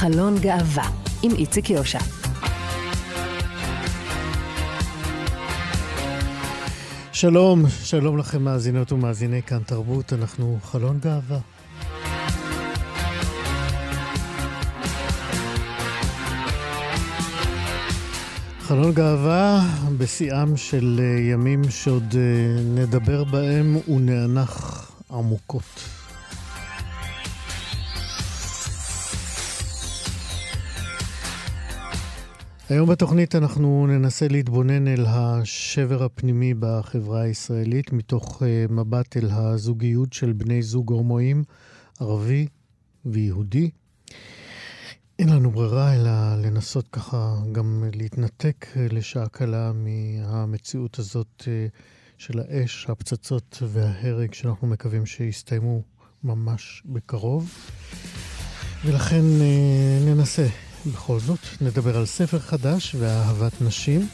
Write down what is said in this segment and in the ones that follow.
חלון גאווה, עם איציק יושע. שלום, שלום לכם מאזינות ומאזיני כאן תרבות, אנחנו חלון גאווה. חלון גאווה בשיאם של אה, ימים שעוד אה, נדבר בהם ונאנח עמוקות. היום בתוכנית אנחנו ננסה להתבונן אל השבר הפנימי בחברה הישראלית מתוך uh, מבט אל הזוגיות של בני זוג הומואים, ערבי ויהודי. אין לנו ברירה אלא לנסות ככה גם להתנתק לשעה קלה מהמציאות הזאת uh, של האש, הפצצות וההרג שאנחנו מקווים שיסתיימו ממש בקרוב. ולכן ננסה בכל זאת, נדבר על ספר חדש ואהבת נשים.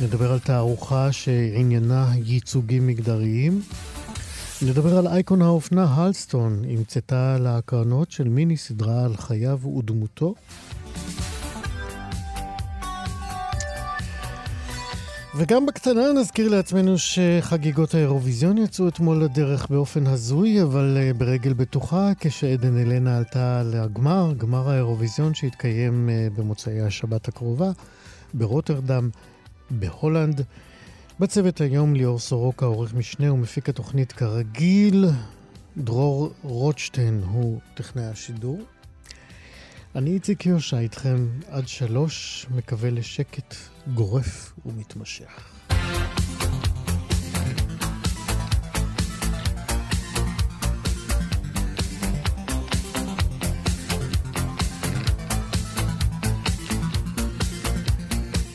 נדבר על תערוכה שעניינה ייצוגים מגדריים. נדבר על אייקון האופנה הלסטון, המצאתה להקרנות של מיני סדרה על חייו ודמותו. וגם בקטנה נזכיר לעצמנו שחגיגות האירוויזיון יצאו אתמול לדרך באופן הזוי, אבל uh, ברגל בטוחה, כשעדן אלנה עלתה לגמר, גמר האירוויזיון שהתקיים uh, במוצאי השבת הקרובה, ברוטרדם, בהולנד. בצוות היום ליאור סורוקה, עורך משנה ומפיק התוכנית כרגיל. דרור רוטשטיין הוא טכנאי השידור. אני איציק יושע איתכם עד שלוש, מקווה לשקט גורף ומתמשך.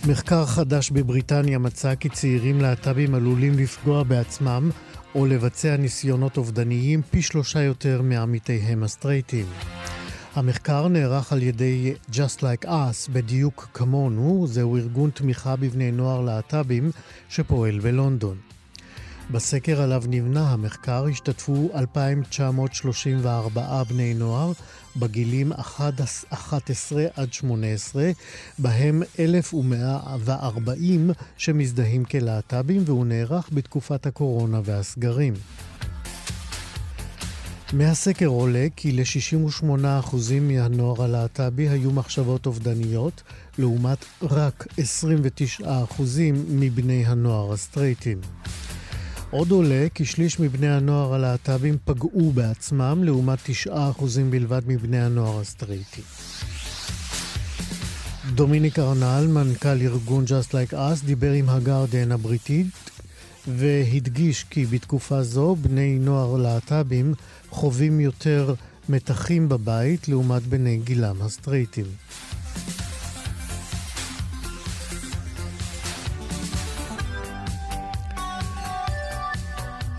מחקר חדש בבריטניה מצא כי צעירים להט"בים עלולים לפגוע בעצמם או לבצע ניסיונות אובדניים פי שלושה יותר מעמיתיהם הסטרייטים. המחקר נערך על ידי Just Like Us, בדיוק כמונו, זהו ארגון תמיכה בבני נוער להט"בים שפועל בלונדון. בסקר עליו נבנה המחקר השתתפו 2,934 בני נוער בגילים 11 עד 18, בהם 1,140 שמזדהים כלהט"בים והוא נערך בתקופת הקורונה והסגרים. מהסקר עולה כי ל-68% מהנוער הלהט"בי היו מחשבות אובדניות, לעומת רק 29% מבני הנוער הסטרייטים. עוד עולה כי שליש מבני הנוער הלהט"בים פגעו בעצמם, לעומת 9% בלבד מבני הנוער הסטרייטים. דומיניק ארנל, מנכ"ל ארגון Just Like Us, דיבר עם הגרדיאן הבריטית והדגיש כי בתקופה זו בני נוער להט"בים חווים יותר מתחים בבית לעומת בני גילם הסטרייטים.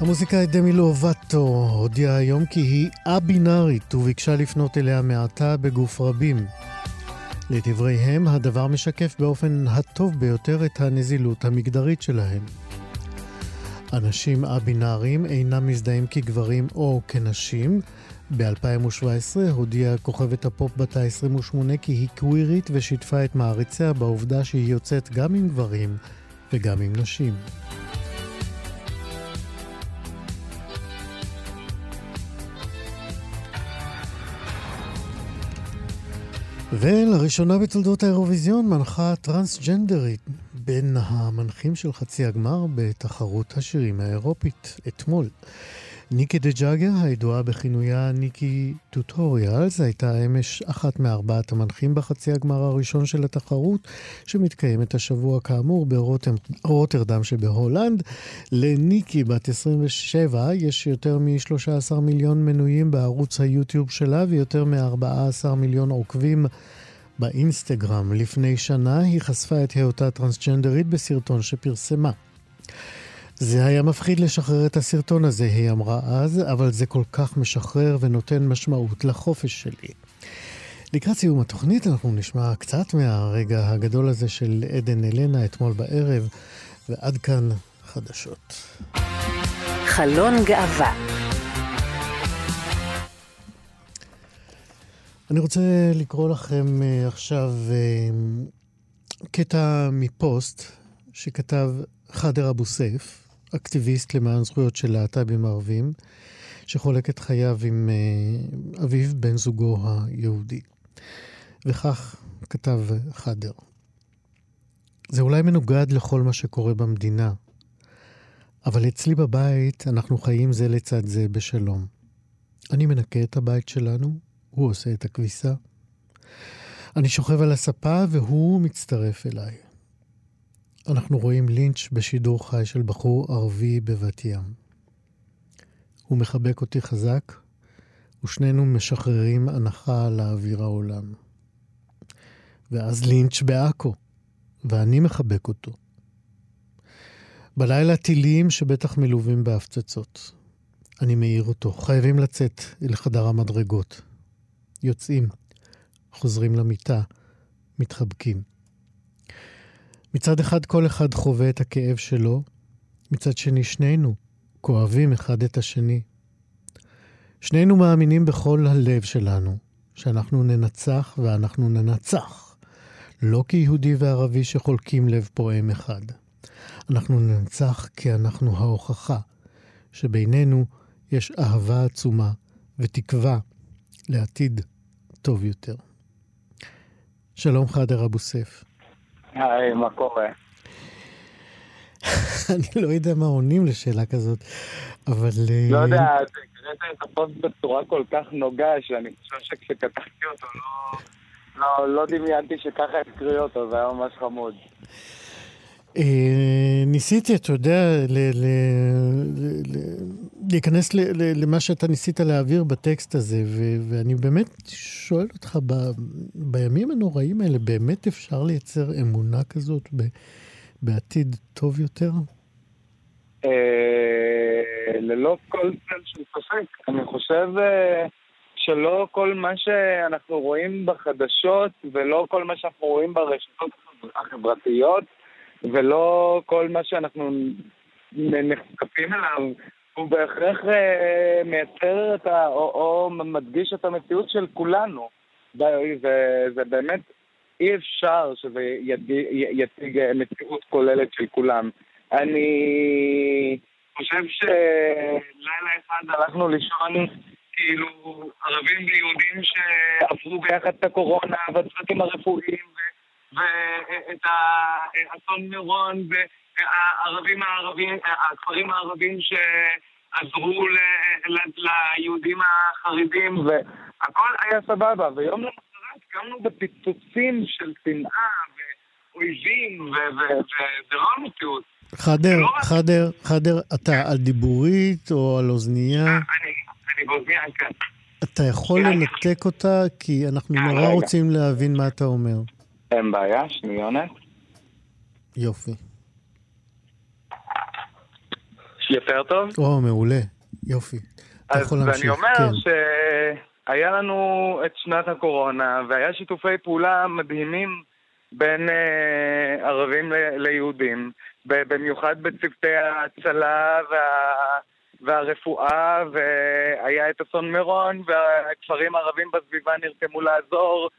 המוזיקאית דמי לובטו הודיעה היום כי היא א-בינארית וביקשה לפנות אליה מעתה בגוף רבים. לדבריהם, הדבר משקף באופן הטוב ביותר את הנזילות המגדרית שלהם. אנשים א-בינאריים אינם מזדהים כגברים או כנשים. ב-2017 הודיעה כוכבת הפופ בת ה-28 כי היא קווירית ושיתפה את מעריציה בעובדה שהיא יוצאת גם עם גברים וגם עם נשים. ולראשונה בתולדות האירוויזיון מנחה טרנסג'נדרית בין המנחים של חצי הגמר בתחרות השירים האירופית אתמול. ניקי דה ג'אגר, הידועה בכינויה ניקי טוטוריאלס, הייתה אמש אחת מארבעת המנחים בחצי הגמר הראשון של התחרות, שמתקיימת השבוע כאמור ברוטרדם שבהולנד. לניקי, בת 27, יש יותר מ-13 מיליון מנויים בערוץ היוטיוב שלה ויותר מ-14 מיליון עוקבים באינסטגרם. לפני שנה היא חשפה את היותה טרנסג'נדרית בסרטון שפרסמה. זה היה מפחיד לשחרר את הסרטון הזה, היא אמרה אז, אבל זה כל כך משחרר ונותן משמעות לחופש שלי. לקראת סיום התוכנית אנחנו נשמע קצת מהרגע הגדול הזה של עדן אלנה אתמול בערב, ועד כאן חדשות. חלון גאווה אני רוצה לקרוא לכם אה, עכשיו אה, קטע מפוסט שכתב חאדר אבו סייף, אקטיביסט למען זכויות של להט"בים ערבים, שחולק את חייו עם אה, אביו, בן זוגו היהודי. וכך כתב חאדר: זה אולי מנוגד לכל מה שקורה במדינה, אבל אצלי בבית אנחנו חיים זה לצד זה בשלום. אני מנקה את הבית שלנו, הוא עושה את הכביסה. אני שוכב על הספה והוא מצטרף אליי. אנחנו רואים לינץ' בשידור חי של בחור ערבי בבת ים. הוא מחבק אותי חזק, ושנינו משחררים הנחה לאוויר העולם. ואז לינץ' בעכו, ואני מחבק אותו. בלילה טילים שבטח מלווים בהפצצות. אני מעיר אותו, חייבים לצאת אל חדר המדרגות. יוצאים, חוזרים למיטה, מתחבקים. מצד אחד כל אחד חווה את הכאב שלו, מצד שני שנינו כואבים אחד את השני. שנינו מאמינים בכל הלב שלנו שאנחנו ננצח ואנחנו ננצח, לא כיהודי וערבי שחולקים לב פועם אחד. אנחנו ננצח כי אנחנו ההוכחה שבינינו יש אהבה עצומה ותקווה לעתיד טוב יותר. שלום חדר אבו סף. היי, מה קורה? אני לא יודע מה עונים לשאלה כזאת, אבל... אה, לא יודע, הקראת את הפוסט בצורה כל כך נוגה, שאני חושב שכשכתבתי אותו לא, לא, לא דמיינתי שככה הקריא אותו, זה היה ממש חמוד. אה, ניסיתי, אתה יודע, להיכנס למה שאתה ניסית להעביר בטקסט הזה, ואני באמת שואל אותך, בימים הנוראים האלה, באמת אפשר לייצר אמונה כזאת בעתיד טוב יותר? אה, ללא כל צל של ספק. אני חושב אה, שלא כל מה שאנחנו רואים בחדשות ולא כל מה שאנחנו רואים ברשתות החברתיות ולא כל מה שאנחנו נחשפים אליו הוא בהכרח אה, מייצר את ה... או, או מדגיש את המציאות של כולנו. זה, זה באמת אי אפשר שזה יציג מציאות כוללת של כולם. אני חושב שלילה אחד הלכנו לישון כאילו ערבים ויהודים שעברו ביחד את הקורונה והצוותים הרפואיים ואת אסון מירון והערבים הערבים, הכפרים הערבים שעזרו ליהודים החרדים והכל היה סבבה ויום למחרת קמנו בפיצוצים של שנאה ואויבים וזה לא המציאות. חדר, חדר, חדר, אתה על דיבורית או על אוזנייה? אני, אני באוזנייה, כן. אתה יכול לנתק אותה? כי אנחנו אה, נורא רוצים להבין מה אתה אומר. אין בעיה, שניונת. יופי. יותר טוב? או, מעולה. יופי. אתה יכול להמשיך. אז אני אומר כן. שהיה לנו את שנת הקורונה, והיה שיתופי פעולה מדהימים בין uh, ערבים ל- ליהודים, במיוחד בצוותי ההצלה וה... והרפואה, והיה את אסון מירון, והכפרים הערבים בסביבה נרתמו לעזור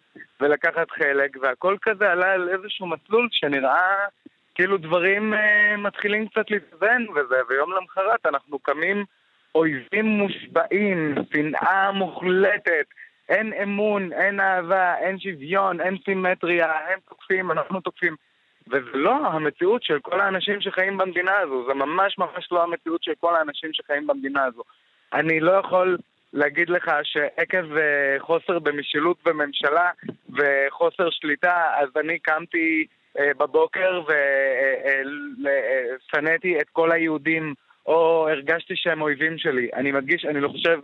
ולקחת חלק, והכל כזה עלה על איזשהו מסלול שנראה כאילו דברים uh, מתחילים קצת להתאזן וזה, ויום למחרת אנחנו קמים אויבים מושבעים, שנאה מוחלטת, אין אמון, אין אהבה, אין שוויון, אין סימטריה, הם תוקפים, אנחנו תוקפים. וזה לא המציאות של כל האנשים שחיים במדינה הזו, זה ממש ממש לא המציאות של כל האנשים שחיים במדינה הזו. אני לא יכול להגיד לך שעקב אה, חוסר במשילות בממשלה וחוסר שליטה, אז אני קמתי אה, בבוקר ושנאתי אה, את כל היהודים, או הרגשתי שהם אויבים שלי. אני מדגיש, אני לא חושב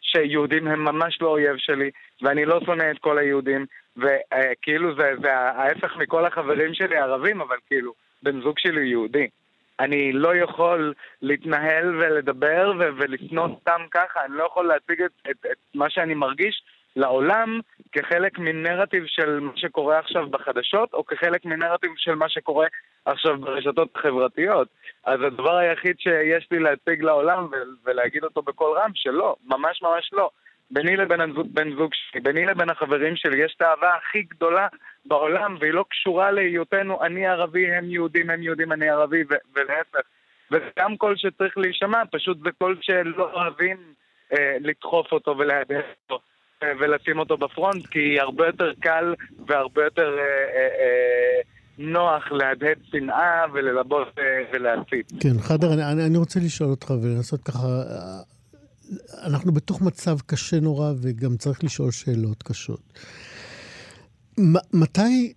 שיהודים הם ממש לא אויב שלי, ואני לא שונא את כל היהודים, וכאילו זה, זה ההפך מכל החברים שלי הערבים, אבל כאילו, בן זוג שלי יהודי. אני לא יכול להתנהל ולדבר ו- ולפנות סתם ככה, אני לא יכול להציג את, את, את מה שאני מרגיש לעולם כחלק מנרטיב של מה שקורה עכשיו בחדשות, או כחלק מנרטיב של מה שקורה עכשיו ברשתות החברתיות. אז הדבר היחיד שיש לי להציג לעולם ולהגיד אותו בקול רם, שלא, ממש ממש לא. ביני לבין בן זוג שלי, ביני לבין החברים שלי, יש את האהבה הכי גדולה בעולם, והיא לא קשורה להיותנו אני ערבי, הם יהודים, הם יהודים, אני ערבי, ולהפך. וגם קול שצריך להישמע, פשוט זה קול שלא אוהבים אה, לדחוף אותו ולהדהד אותו. אה, ולשים אותו בפרונט, כי הרבה יותר קל והרבה יותר אה, אה, נוח להדהד שנאה וללבות ולהצית. כן, חדר, אני, אני רוצה לשאול אותך ולנסות ככה... אנחנו בתוך מצב קשה נורא וגם צריך לשאול שאלות קשות. מתי,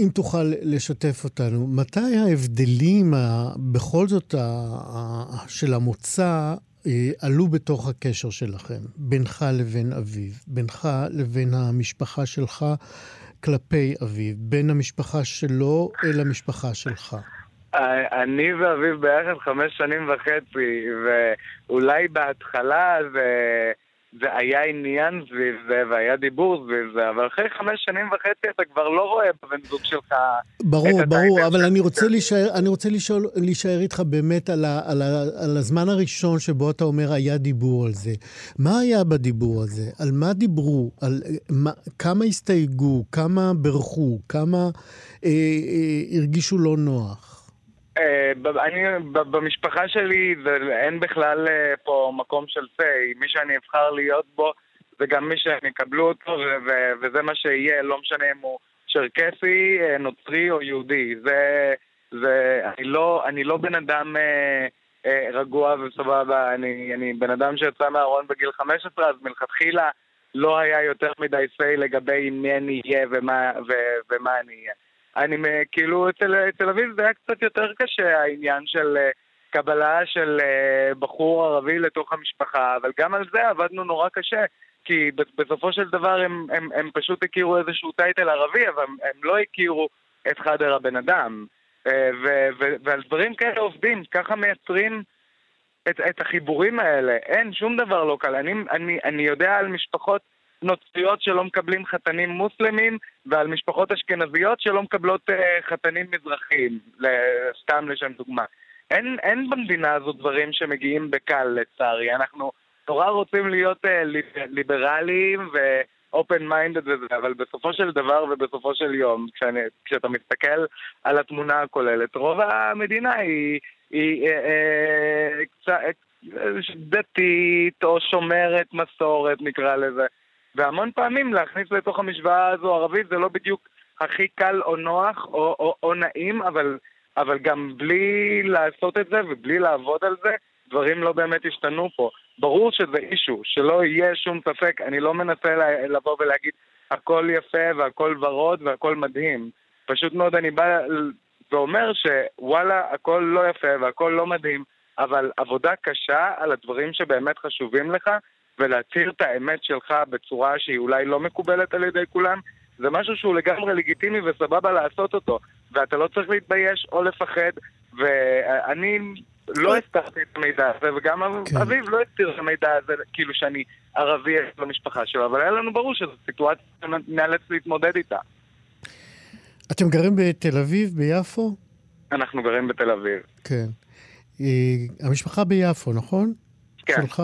אם תוכל לשתף אותנו, מתי ההבדלים, בכל זאת, של המוצא, עלו בתוך הקשר שלכם, בינך לבין אביו, בינך לבין המשפחה שלך כלפי אביו, בין המשפחה שלו אל המשפחה שלך? אני ואביו ביחד חמש שנים וחצי, ואולי בהתחלה זה... והיה עניין סביב זה, והיה דיבור סביב זה, אבל אחרי חמש שנים וחצי אתה כבר לא רואה בבן זוג שלך... ברור, ברור, אבל אני רוצה, להישאר, אני רוצה לשאול, להישאר איתך באמת על, ה, על, ה, על הזמן הראשון שבו אתה אומר היה דיבור על זה. מה היה בדיבור הזה? על מה דיברו? על מה, כמה הסתייגו? כמה בירכו? כמה אה, אה, הרגישו לא נוח? אה, אני, במשפחה שלי אין בכלל אה, פה מקום של סיי. מי שאני אבחר להיות בו זה גם מי שהם יקבלו אותו, וזה מה שיהיה, לא משנה אם הוא צ'רקסי, אה, נוצרי או יהודי. זה, זה, אני לא, אני לא בן אדם אה, אה, רגוע וסבבה, אני, אני בן אדם שיצא מהארון בגיל 15, אז מלכתחילה לא היה יותר מדי סיי לגבי מי אני אהיה ומה, ו, ומה אני אהיה. אני כאילו, אצל, אצל אביב זה היה קצת יותר קשה העניין של אה, קבלה של אה, בחור ערבי לתוך המשפחה, אבל גם על זה עבדנו נורא קשה, כי בסופו של דבר הם, הם, הם פשוט הכירו איזשהו טייטל ערבי, אבל הם, הם לא הכירו את חדר הבן אדם. אה, ו, ו, ועל דברים כאלה עובדים, ככה מייצרים את, את החיבורים האלה. אין, שום דבר לא קל. אני, אני, אני יודע על משפחות נוצריות שלא מקבלים חתנים מוסלמים ועל משפחות אשכנזיות שלא מקבלות uh, חתנים מזרחיים, סתם לשם דוגמה. אין, אין במדינה הזו דברים שמגיעים בקל לצערי. אנחנו נורא רוצים להיות uh, ליברליים ו... open minded וזה, אבל בסופו של דבר ובסופו של יום, כשאני, כשאתה מסתכל על התמונה הכוללת, רוב המדינה היא, היא אה, אה, קצת דתית או שומרת מסורת נקרא לזה. והמון פעמים להכניס לתוך המשוואה הזו ערבית זה לא בדיוק הכי קל או נוח או, או, או נעים, אבל, אבל גם בלי לעשות את זה ובלי לעבוד על זה, דברים לא באמת השתנו פה. ברור שזה אישו, שלא יהיה שום ספק, אני לא מנסה לבוא ולהגיד הכל יפה והכל ורוד והכל מדהים. פשוט מאוד אני בא ואומר שוואלה, הכל לא יפה והכל לא מדהים, אבל עבודה קשה על הדברים שבאמת חשובים לך, ולהצהיר את האמת שלך בצורה שהיא אולי לא מקובלת על ידי כולם, זה משהו שהוא לגמרי לגיטימי וסבבה לעשות אותו. ואתה לא צריך להתבייש או לפחד, ואני לא הסתרתי את המידע הזה, וגם כן. אביב לא הסתיר את המידע הזה, כאילו שאני ערבי במשפחה שלו, אבל היה לנו ברור שזו סיטואציה שנאלץ להתמודד איתה. אתם גרים בתל אביב, ביפו? אנחנו גרים בתל אביב. כן. אה, המשפחה ביפו, נכון? כן. שלך?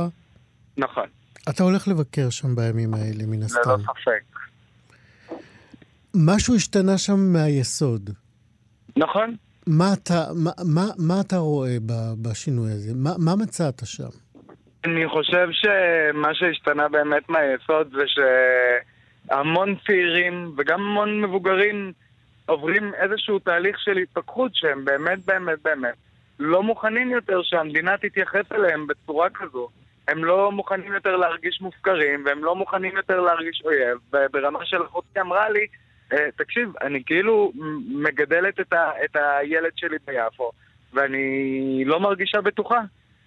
נכון. אתה הולך לבקר שם בימים האלה, מן הסתם. ללא ספק. משהו השתנה שם מהיסוד. נכון. מה אתה, מה, מה, מה אתה רואה בשינוי הזה? מה, מה מצאת שם? אני חושב שמה שהשתנה באמת מהיסוד זה שהמון צעירים וגם המון מבוגרים עוברים איזשהו תהליך של התפכחות שהם באמת באמת באמת לא מוכנים יותר שהמדינה תתייחס אליהם בצורה כזו. הם לא מוכנים יותר להרגיש מופקרים, והם לא מוכנים יותר להרגיש אויב. ברמה של אחותי אמרה לי, אה, תקשיב, אני כאילו מגדלת את, ה, את הילד שלי ביפו, ואני לא מרגישה בטוחה.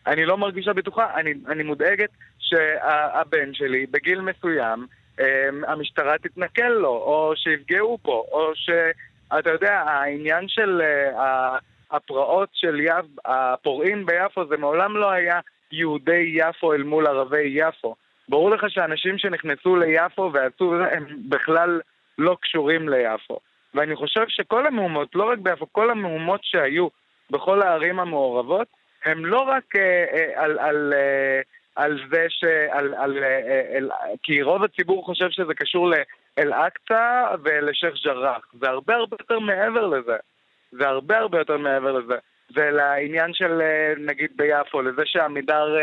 אני לא מרגישה בטוחה, אני, אני מודאגת שהבן שלי בגיל מסוים, אה, המשטרה תתנכל לו, או שיפגעו בו, או שאתה יודע, העניין של אה, הפרעות של יב, הפורעים ביפו זה מעולם לא היה יהודי יפו אל מול ערבי יפו. ברור לך שאנשים שנכנסו ליפו ועשו, הם בכלל לא קשורים ליפו. ואני חושב שכל המהומות, לא רק ביפו, כל המהומות שהיו בכל הערים המעורבות, הם לא רק אה, אה, על, על, אה, על זה ש... על, על, על, כי רוב הציבור חושב שזה קשור לאל-אקצא ולשייח' ג'ראח. זה הרבה הרבה יותר מעבר לזה. זה הרבה הרבה יותר מעבר לזה. ולעניין של נגיד ביפו, לזה שעמידר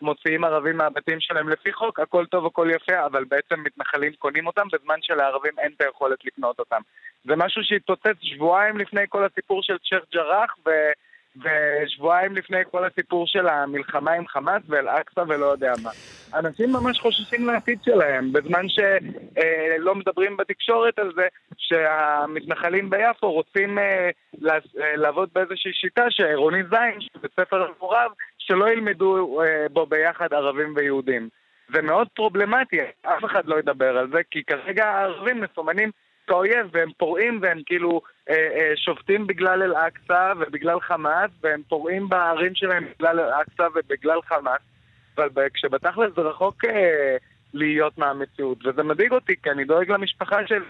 מוציאים ערבים מהבתים שלהם לפי חוק, הכל טוב, הכל יפה, אבל בעצם מתנחלים קונים אותם בזמן שלערבים אין את היכולת לקנות אותם. זה משהו שהתפוצץ שבועיים לפני כל הסיפור של צ'ייח' ג'ראח, ו... ושבועיים לפני כל הסיפור של המלחמה עם חמאס ואל-אקצא ולא יודע מה. אנשים ממש חוששים לעתיד שלהם, בזמן שלא מדברים בתקשורת על זה שהמתנחלים ביפו רוצים אה, לעבוד באיזושהי שיטה שעירוני זין, בית ספר מעורב, שלא ילמדו אה, בו ביחד ערבים ויהודים. זה מאוד פרובלמטי, אף אחד לא ידבר על זה, כי כרגע הערבים מסומנים כאויב, והם פורעים והם כאילו אה, אה, שובתים בגלל אל-אקצא ובגלל חמאס, והם פורעים בערים שלהם בגלל אל-אקצא ובגלל חמאס, אבל כשבתכל'ס זה רחוק אה, להיות מהמציאות, וזה מדאיג אותי, כי אני דואג למשפחה של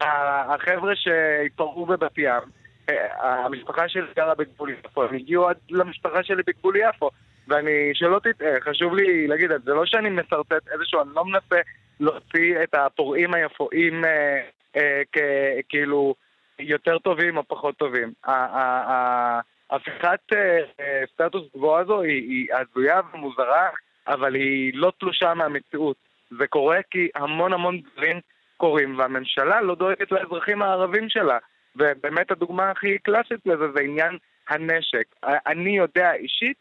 החבר'ה שהתפרעו בבת ים. אה, המשפחה שלי גרה בגבול יפו, הם הגיעו עד למשפחה שלי בגבול יפו. ואני, שלא תטעה, חשוב לי להגיד, זה לא שאני משרטט איזשהו, אני לא מנסה להוציא את הפורעים היפואים אה, אה, כאילו יותר טובים או פחות טובים. הפיכת אה, אה, סטטוס קבוע הזו היא הזויה ומוזרה, אבל היא לא תלושה מהמציאות. זה קורה כי המון המון דברים קורים, והממשלה לא דואגת לאזרחים הערבים שלה. ובאמת הדוגמה הכי קלאסית לזה זה עניין הנשק. אני יודע אישית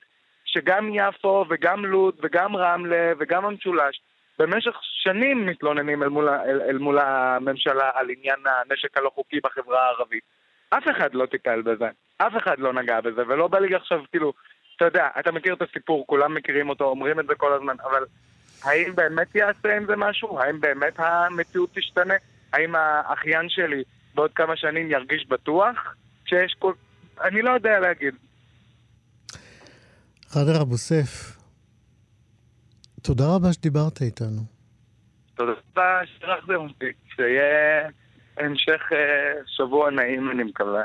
שגם יפו וגם לוד וגם רמלה וגם המשולש במשך שנים מתלוננים אל מול, אל, אל מול הממשלה על עניין הנשק הלא חוקי בחברה הערבית. אף אחד לא טיפל בזה, אף אחד לא נגע בזה, ולא בא לי עכשיו, כאילו, אתה יודע, אתה מכיר את הסיפור, כולם מכירים אותו, אומרים את זה כל הזמן, אבל האם באמת יעשה עם זה משהו? האם באמת המציאות תשתנה? האם האחיין שלי בעוד כמה שנים ירגיש בטוח שיש כל... אני לא יודע להגיד. חדר אבו סף, תודה רבה שדיברת איתנו. תודה רבה ששלחתם אותי. שיהיה המשך אה, שבוע נעים, אני מקווה.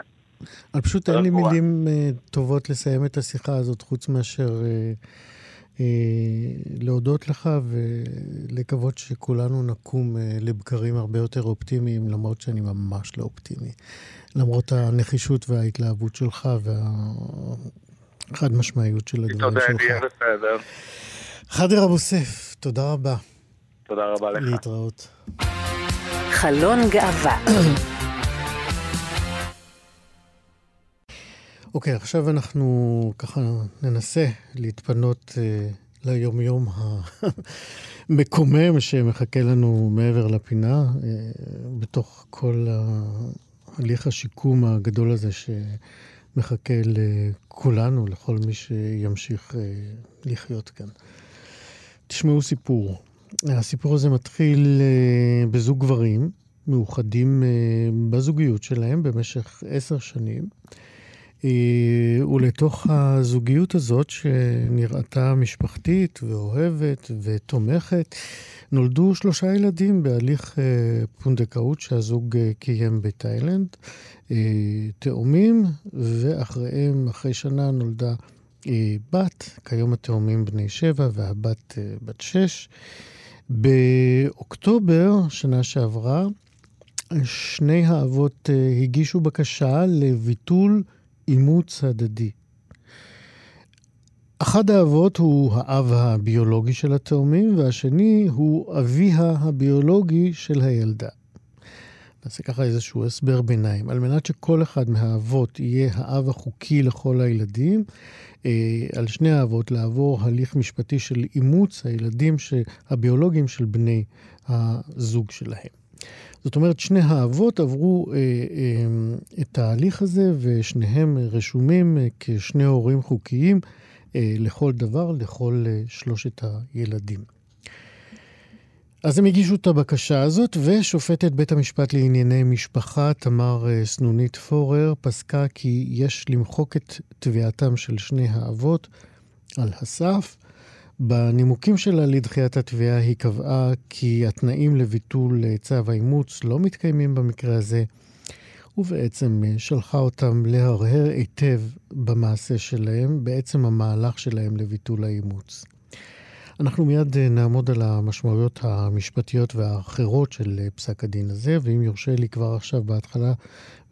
אני פשוט אין לי מילים uh, טובות לסיים את השיחה הזאת, חוץ מאשר uh, להודות לך ולקוות שכולנו נקום לבקרים הרבה יותר אופטימיים, למרות שאני ממש לא אופטימי. למרות הנחישות וההתלהבות שלך והחד משמעיות של הדברים שלך. תודה, יהיה בסדר. חדר אבו סף, תודה רבה. תודה רבה לך. להתראות. חלון גאווה. אוקיי, okay, עכשיו אנחנו ככה ננסה להתפנות uh, ליומיום המקומם שמחכה לנו מעבר לפינה, uh, בתוך כל הליך השיקום הגדול הזה שמחכה לכולנו, לכל מי שימשיך uh, לחיות כאן. תשמעו סיפור. הסיפור הזה מתחיל uh, בזוג גברים מאוחדים uh, בזוגיות שלהם במשך עשר שנים. Uh, ולתוך הזוגיות הזאת, שנראתה משפחתית ואוהבת ותומכת, נולדו שלושה ילדים בהליך פונדקאות שהזוג קיים בתאילנד. תאומים, ואחריהם, אחרי שנה, נולדה בת, כיום התאומים בני שבע והבת אה, בת שש. באוקטובר, שנה שעברה, שני האבות אה, הגישו בקשה לביטול אימוץ הדדי. אחד האבות הוא האב הביולוגי של התאומים, והשני הוא אביה הביולוגי של הילדה. נעשה ככה איזשהו הסבר ביניים. על מנת שכל אחד מהאבות יהיה האב החוקי לכל הילדים, אה, על שני האבות לעבור הליך משפטי של אימוץ הילדים. הביולוגיים של בני הזוג שלהם. זאת אומרת, שני האבות עברו אה, אה, את ההליך הזה, ושניהם רשומים אה, כשני הורים חוקיים אה, לכל דבר, לכל אה, שלושת הילדים. אז הם הגישו את הבקשה הזאת, ושופטת בית המשפט לענייני משפחה, תמר אה, סנונית פורר, פסקה כי יש למחוק את תביעתם של שני האבות על הסף. בנימוקים שלה לדחיית התביעה היא קבעה כי התנאים לביטול אה, צו האימוץ לא מתקיימים במקרה הזה, ובעצם אה, שלחה אותם להרהר היטב במעשה שלהם, בעצם המהלך שלהם לביטול האימוץ. אנחנו מיד אה, נעמוד על המשמעויות המשפטיות והאחרות של אה, פסק הדין הזה, ואם יורשה לי כבר עכשיו בהתחלה,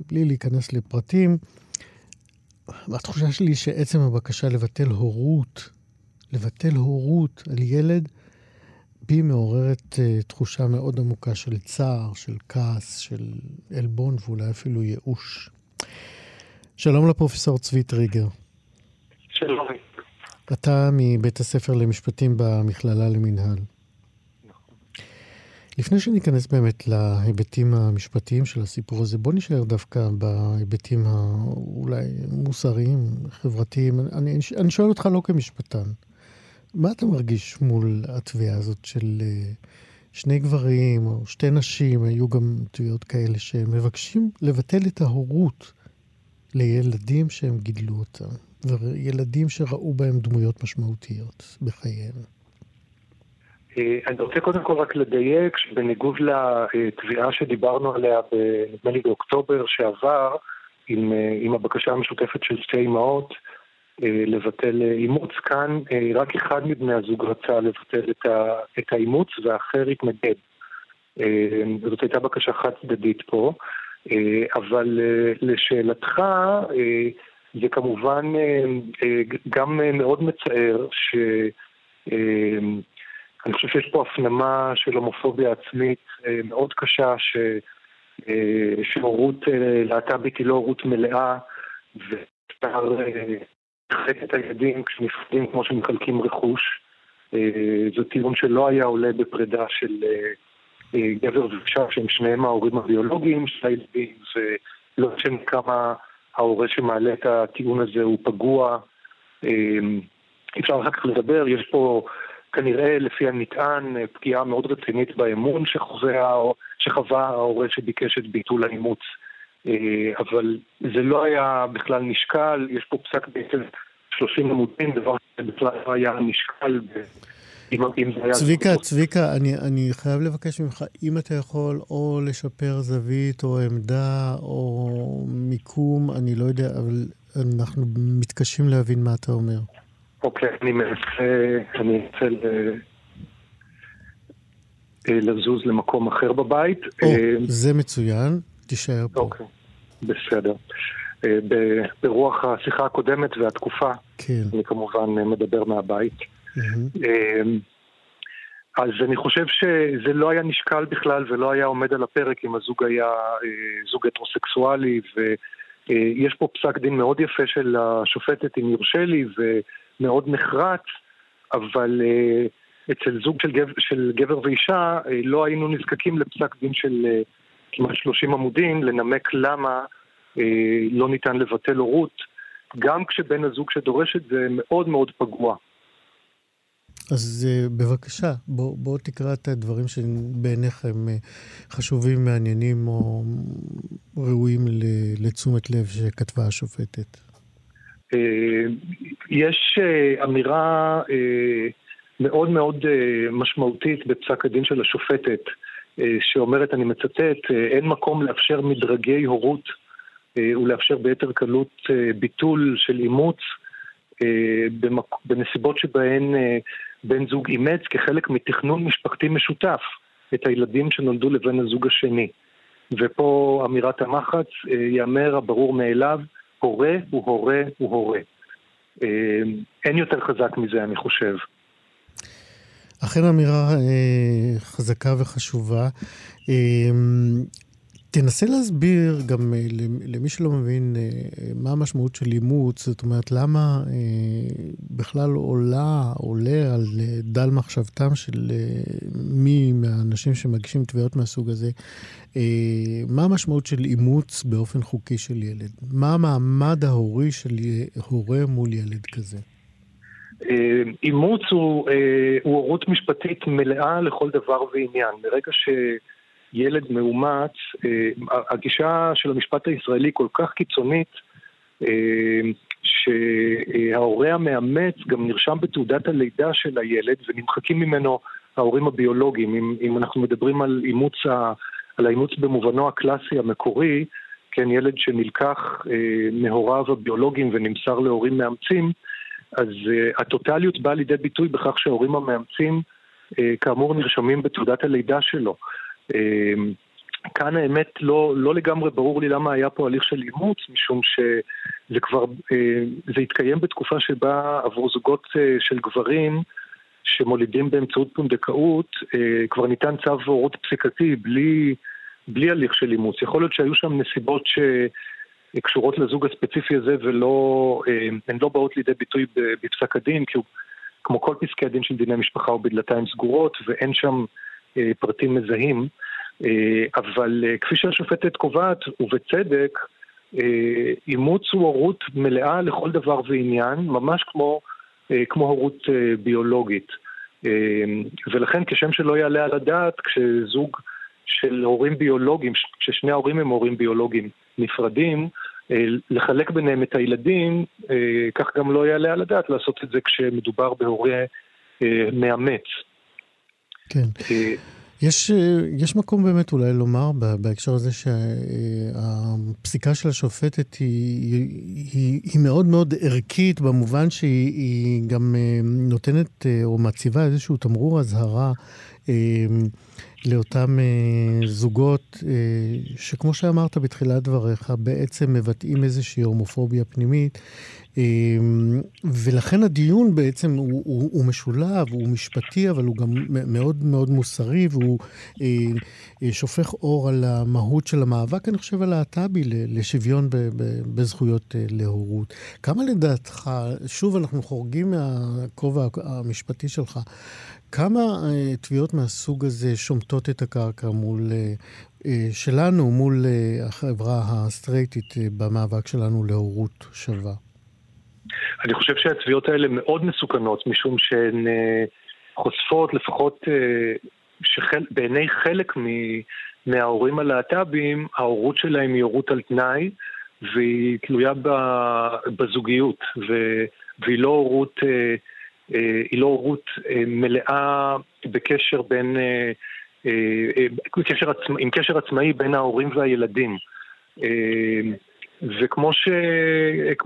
בלי להיכנס לפרטים, התחושה שלי שעצם הבקשה לבטל הורות, לבטל הורות על ילד, בי מעוררת uh, תחושה מאוד עמוקה של צער, של כעס, של עלבון ואולי אפילו ייאוש. שלום לפרופסור צבי טריגר. שלום. אתה מבית הספר למשפטים במכללה למינהל. לפני שניכנס באמת להיבטים המשפטיים של הסיפור הזה, בוא נשאר דווקא בהיבטים האולי מוסריים, חברתיים. אני, אני שואל אותך לא כמשפטן, מה אתה מרגיש מול התביעה הזאת של אה, שני גברים או שתי נשים, היו גם תביעות כאלה שמבקשים לבטל את ההורות לילדים שהם גידלו אותם, וילדים שראו בהם דמויות משמעותיות בחייהם. אה, אני רוצה קודם כל רק לדייק שבניגוד לתביעה שדיברנו עליה, נדמה לי באוקטובר שעבר, עם, אה, עם הבקשה המשותפת של שתי אמהות, אה, לבטל אימוץ. כאן רק אחד מבני הזוג רצה לבטל את האימוץ והאחר התנגד. זאת הייתה בקשה חד צדדית פה, אבל לשאלתך, זה כמובן גם מאוד מצער ש... אני חושב שיש פה הפנמה של הומופוביה עצמית אה, מאוד קשה, ש... אה, שהורות אה, להט"בית היא לא הורות מלאה, ואפשר לחלק את הילדים כשנפרדים כמו שמחלקים רכוש. זה טיעון שלא היה עולה בפרידה של גבר ואישה שהם שניהם ההורים הביולוגיים של הילדים, ולא משנה כמה ההורה שמעלה את הטיעון הזה הוא פגוע. אפשר אחר כך לדבר, יש פה כנראה, לפי הנטען, פגיעה מאוד רצינית באמון שחווה, שחווה ההורה שביקש את ביטול האימוץ. אה, אבל זה לא היה בכלל נשקל, יש פה פסק בעצם 30 עמודים, דבר שבכלל לא היה נשקל. צביקה, צביקה, אני, אני חייב לבקש ממך, אם אתה יכול או לשפר זווית או עמדה או מיקום, אני לא יודע, אבל אנחנו מתקשים להבין מה אתה אומר. אוקיי, אני מנסה, אני אנסה אה, לזוז למקום אחר בבית. או, אה, זה מצוין, תישאר פה. אוקיי, בסדר. אה, ברוח השיחה הקודמת והתקופה, כן. אני כמובן מדבר מהבית. Mm-hmm. אז אני חושב שזה לא היה נשקל בכלל ולא היה עומד על הפרק אם הזוג היה זוג הטרוסקסואלי, ויש פה פסק דין מאוד יפה של השופטת, אם יורשה לי, מאוד נחרץ, אבל uh, אצל זוג של גבר, של גבר ואישה uh, לא היינו נזקקים לפסק דין של כמעט 30 עמודים לנמק למה לא ניתן לבטל הורות, גם כשבן הזוג שדורש את זה מאוד מאוד פגוע. אז uh, בבקשה, בוא, בוא תקרא את הדברים שבעיניך הם חשובים, מעניינים או ראויים לתשומת לב שכתבה השופטת. אה, יש אה, אמירה אה, מאוד מאוד משמעותית בפסק הדין של השופטת, שאומרת, אני מצטט, אין מקום לאפשר מדרגי הורות ולאפשר ביתר קלות ביטול של אימוץ בנסיבות שבהן בן זוג אימץ כחלק מתכנון משפחתי משותף את הילדים שנולדו לבן הזוג השני. ופה אמירת המחץ, ייאמר הברור מאליו, הורה הוא הורה הוא הורה. אה, אין יותר חזק מזה, אני חושב. אכן אמירה אה, חזקה וחשובה. אה, תנסה להסביר גם אה, למי שלא מבין אה, מה המשמעות של אימוץ, זאת אומרת, למה אה, בכלל עולה, עולה על דל מחשבתם של מי מהאנשים שמגישים תביעות מהסוג הזה, מה המשמעות של אימוץ באופן חוקי של ילד? מה המעמד ההורי של הורה מול ילד כזה? אימוץ הוא, הורות משפטית מלאה לכל דבר ועניין. ברגע ש... ילד מאומץ, אה, הגישה של המשפט הישראלי כל כך קיצונית, אה, שההורה המאמץ גם נרשם בתעודת הלידה של הילד ונמחקים ממנו ההורים הביולוגיים. אם, אם אנחנו מדברים על אימוץ, ה, על האימוץ במובנו הקלאסי המקורי, כן, ילד שנלקח אה, מהוריו הביולוגיים ונמסר להורים מאמצים, אז הטוטליות באה לידי ביטוי בכך שההורים המאמצים כאמור נרשמים בתעודת הלידה שלו. כאן האמת לא, לא לגמרי ברור לי למה היה פה הליך של אימוץ, משום שזה כבר, זה התקיים בתקופה שבה עבור זוגות של גברים שמולידים באמצעות פונדקאות, כבר ניתן צו הורות פסיקתי בלי, בלי הליך של אימוץ. יכול להיות שהיו שם נסיבות שקשורות לזוג הספציפי הזה ולא, הן לא באות לידי ביטוי בפסק הדין, כי הוא, כמו כל פסקי הדין של דיני משפחה הוא בדלתיים סגורות ואין שם פרטים מזהים. אה, אבל אה, כפי שהשופטת קובעת, ובצדק, אה, אימוץ הוא הורות מלאה לכל דבר ועניין, ממש כמו, כמו הורות ביולוגית. ולכן כשם שלא יעלה על הדעת, כשזוג של הורים ביולוגיים, כששני ההורים הם הורים ביולוגיים נפרדים, לחלק ביניהם את הילדים, כך גם לא יעלה על הדעת לעשות את זה כשמדובר בהורה מאמץ. כן. יש, יש מקום באמת אולי לומר בהקשר הזה שהפסיקה של השופטת היא, היא, היא מאוד מאוד ערכית במובן שהיא גם אה, נותנת אה, או מציבה איזשהו תמרור אזהרה אה, לאותם זוגות שכמו שאמרת בתחילת דבריך, בעצם מבטאים איזושהי הומופוביה פנימית ולכן הדיון בעצם הוא, הוא, הוא משולב, הוא משפטי, אבל הוא גם מאוד מאוד מוסרי, והוא אה, אה, שופך אור על המהות של המאבק, אני חושב, הלהט"בי לשוויון ב, ב, בזכויות אה, להורות. כמה לדעתך, שוב, אנחנו חורגים מהכובע המשפטי שלך, כמה תביעות מהסוג הזה שומטות את הקרקע מול... שלנו מול החברה הסטרייטית במאבק שלנו להורות שווה? אני חושב שהתביעות האלה מאוד מסוכנות, משום שהן אה, חושפות לפחות אה, שבעיני חלק מההורים הלהט"בים, ההורות שלהם היא הורות על תנאי, והיא תלויה בזוגיות, והיא לא הורות, אה, היא לא הורות מלאה בקשר בין, עם קשר עצמאי בין ההורים והילדים. וכמו ש,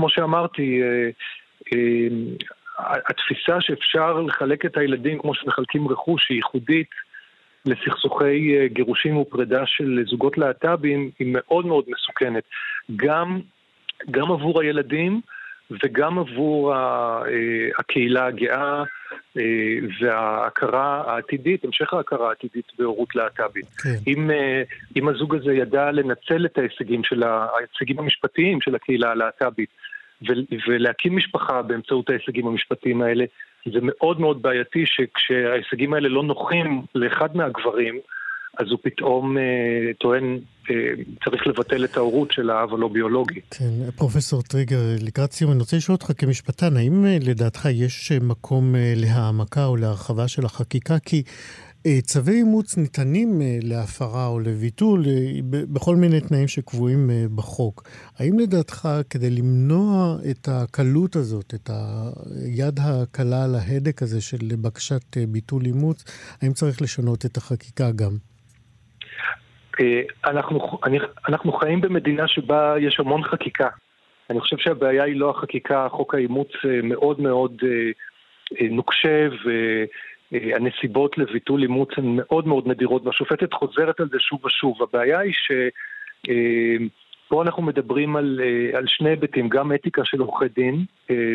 שאמרתי, אה, אה, התפיסה שאפשר לחלק את הילדים כמו שמחלקים רכוש, היא ייחודית לסכסוכי אה, גירושים ופרידה של זוגות להט"בים, היא מאוד מאוד מסוכנת. גם, גם עבור הילדים, וגם עבור אה, הקהילה הגאה אה, וההכרה העתידית, המשך ההכרה העתידית בהורות להט"בית. כן. אם, אה, אם הזוג הזה ידע לנצל את ההישגים, של ההישגים המשפטיים של הקהילה הלהט"בית ולהקים משפחה באמצעות ההישגים המשפטיים האלה, זה מאוד מאוד בעייתי שכשההישגים האלה לא נוחים לאחד מהגברים, אז הוא פתאום אה, טוען, אה, צריך לבטל את ההורות של האב הלא ביולוגי. כן, פרופסור טריגר, לקראת סיום, אני רוצה לשאול אותך כמשפטן, האם אה, לדעתך יש אה, מקום אה, להעמקה או להרחבה של החקיקה? כי... צווי אימוץ ניתנים להפרה או לביטול בכל מיני תנאים שקבועים בחוק. האם לדעתך, כדי למנוע את הקלות הזאת, את היד הקלה על ההדק הזה של בקשת ביטול אימוץ, האם צריך לשנות את החקיקה גם? אה, אנחנו, אנחנו חיים במדינה שבה יש המון חקיקה. אני חושב שהבעיה היא לא החקיקה, חוק האימוץ אה, מאוד מאוד אה, נוקשה והנסיבות לביטול אימוץ הן מאוד מאוד נדירות והשופטת חוזרת על זה שוב ושוב. הבעיה היא שפה אנחנו מדברים על, על שני היבטים, גם אתיקה של עורכי דין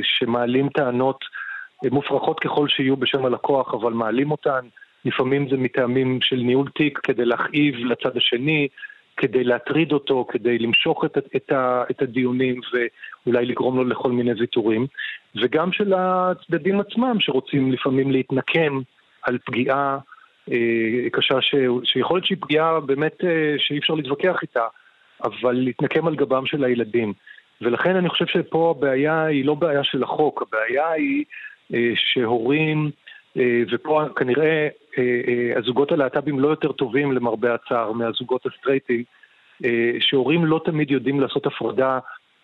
שמעלים טענות מופרכות ככל שיהיו בשם הלקוח אבל מעלים אותן לפעמים זה מטעמים של ניהול תיק כדי להכאיב לצד השני, כדי להטריד אותו, כדי למשוך את, את, את הדיונים ואולי לגרום לו לכל מיני ויתורים, וגם של הצדדים עצמם שרוצים לפעמים להתנקם על פגיעה אה, קשה ש, שיכול להיות שהיא פגיעה באמת אה, שאי אפשר להתווכח איתה, אבל להתנקם על גבם של הילדים. ולכן אני חושב שפה הבעיה היא לא בעיה של החוק, הבעיה היא אה, שהורים אה, ופה כנראה אה, אה, הזוגות הלהט"בים לא יותר טובים למרבה הצער מהזוגות הסטרייטים, שהורים לא תמיד יודעים לעשות הפרדה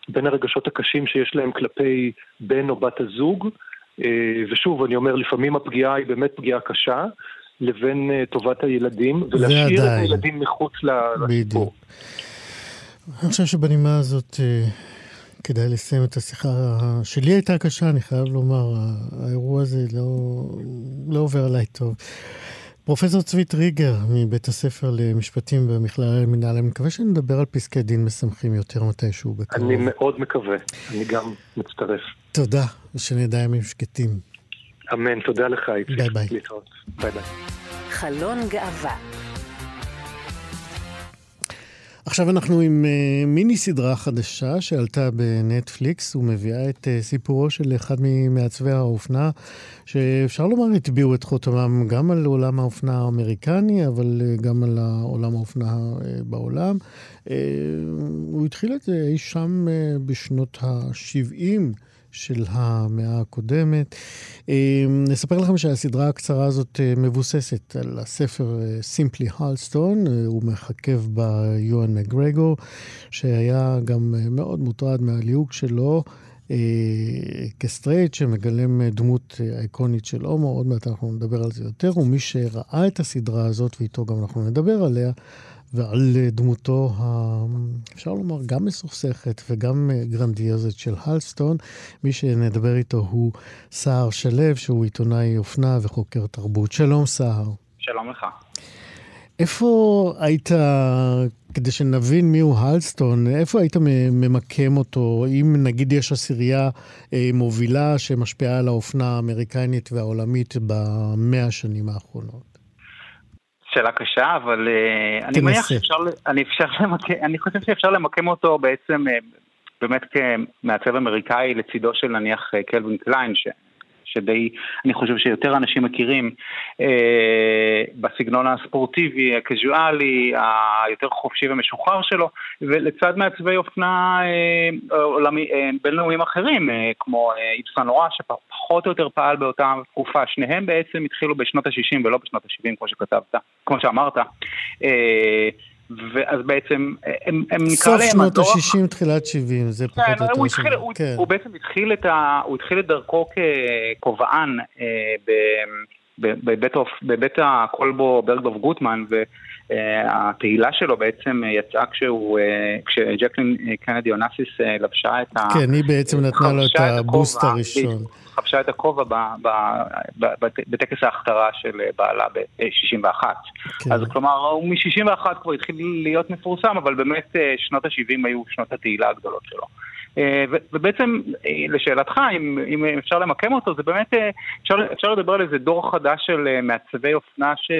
בין הרגשות הקשים שיש להם כלפי בן או בת הזוג, ושוב, אני אומר, לפעמים הפגיעה היא באמת פגיעה קשה, לבין טובת הילדים, ולהשאיר את הילדים מחוץ לסיפור. אני חושב שבנימה הזאת כדאי לסיים את השיחה. שאלי הייתה קשה, אני חייב לומר, האירוע הזה לא, לא עובר עליי טוב. פרופסור צבי טריגר מבית הספר למשפטים במכללה למינהל, אני מקווה שנדבר על פסקי דין משמחים יותר מתישהו בקרוב. אני מאוד מקווה, אני גם מצטרף. תודה, ושנדע ימים שקטים. אמן, תודה לך, איציק. ביי ביי. ביי ביי. חלון גאווה עכשיו אנחנו עם uh, מיני סדרה חדשה שעלתה בנטפליקס ומביאה את uh, סיפורו של אחד ממעצבי האופנה, שאפשר לומר הטביעו את חותמם גם על עולם האופנה האמריקני, אבל uh, גם על עולם האופנה uh, בעולם. Uh, הוא התחיל את זה אי שם uh, בשנות ה-70. של המאה הקודמת. אמ, נספר לכם שהסדרה הקצרה הזאת אה, מבוססת על הספר סימפלי אה, הלסטון, אה, הוא מחכב בה יואן מגרגו, שהיה גם מאוד מוטרד מהליהוק שלו. כסטרייט שמגלם דמות אייקונית של הומו, עוד מעט אנחנו נדבר על זה יותר, ומי שראה את הסדרה הזאת, ואיתו גם אנחנו נדבר עליה, ועל דמותו, ה... אפשר לומר, גם מסוכסכת וגם גרנדיוזית של הלסטון. מי שנדבר איתו הוא סער שלו, שהוא עיתונאי אופנה וחוקר תרבות. שלום, סער. שלום לך. איפה היית, כדי שנבין מיהו הלסטון, איפה היית ממקם אותו? אם נגיד יש עשירייה אה, מובילה שמשפיעה על האופנה האמריקנית והעולמית במאה השנים האחרונות. שאלה קשה, אבל uh, אני מניח שאפשר, אני, אפשר למקם, אני חושב שאפשר למקם אותו בעצם uh, באמת כמעצב אמריקאי לצידו של נניח uh, קלווין קליין, שדי, אני חושב שיותר אנשים מכירים אה, בסגנון הספורטיבי, הקזואלי, היותר חופשי ומשוחרר שלו, ולצד מעצבי אופנה אה, עולמי, אה, בינלאומיים אחרים, אה, כמו אה, איפסן נורא, שפחות או יותר פעל באותה תקופה. שניהם בעצם התחילו בשנות ה-60 ולא בשנות ה-70, כמו שכתבת, כמו שאמרת. אה, ואז בעצם הם, הם נקרא להם. סוף שנות ה-60, תחילת 70, זה פחות או יותר. הוא, התחיל, הוא, כן. הוא בעצם התחיל את, ה, הוא התחיל את דרכו ככובען אה, בבית, הקולבו ברגדוב גוטמן, והתהילה שלו בעצם יצאה כשהוא, אה, כשג'קלין קנדי אונסיס אה, לבשה את ה... כן, היא בעצם נתנה לו את הבוסט הראשון. חבשה את הכובע בטקס ההכתרה של בעלה ב-61. כן. אז כלומר, הוא מ-61 כבר התחיל להיות מפורסם, אבל באמת אה, שנות ה-70 היו שנות התהילה הגדולות שלו. אה, ובעצם, אה, לשאלתך, אם, אם אפשר למקם אותו, זה באמת, אפשר, אפשר לדבר על איזה דור חדש של מעצבי אופנה ש...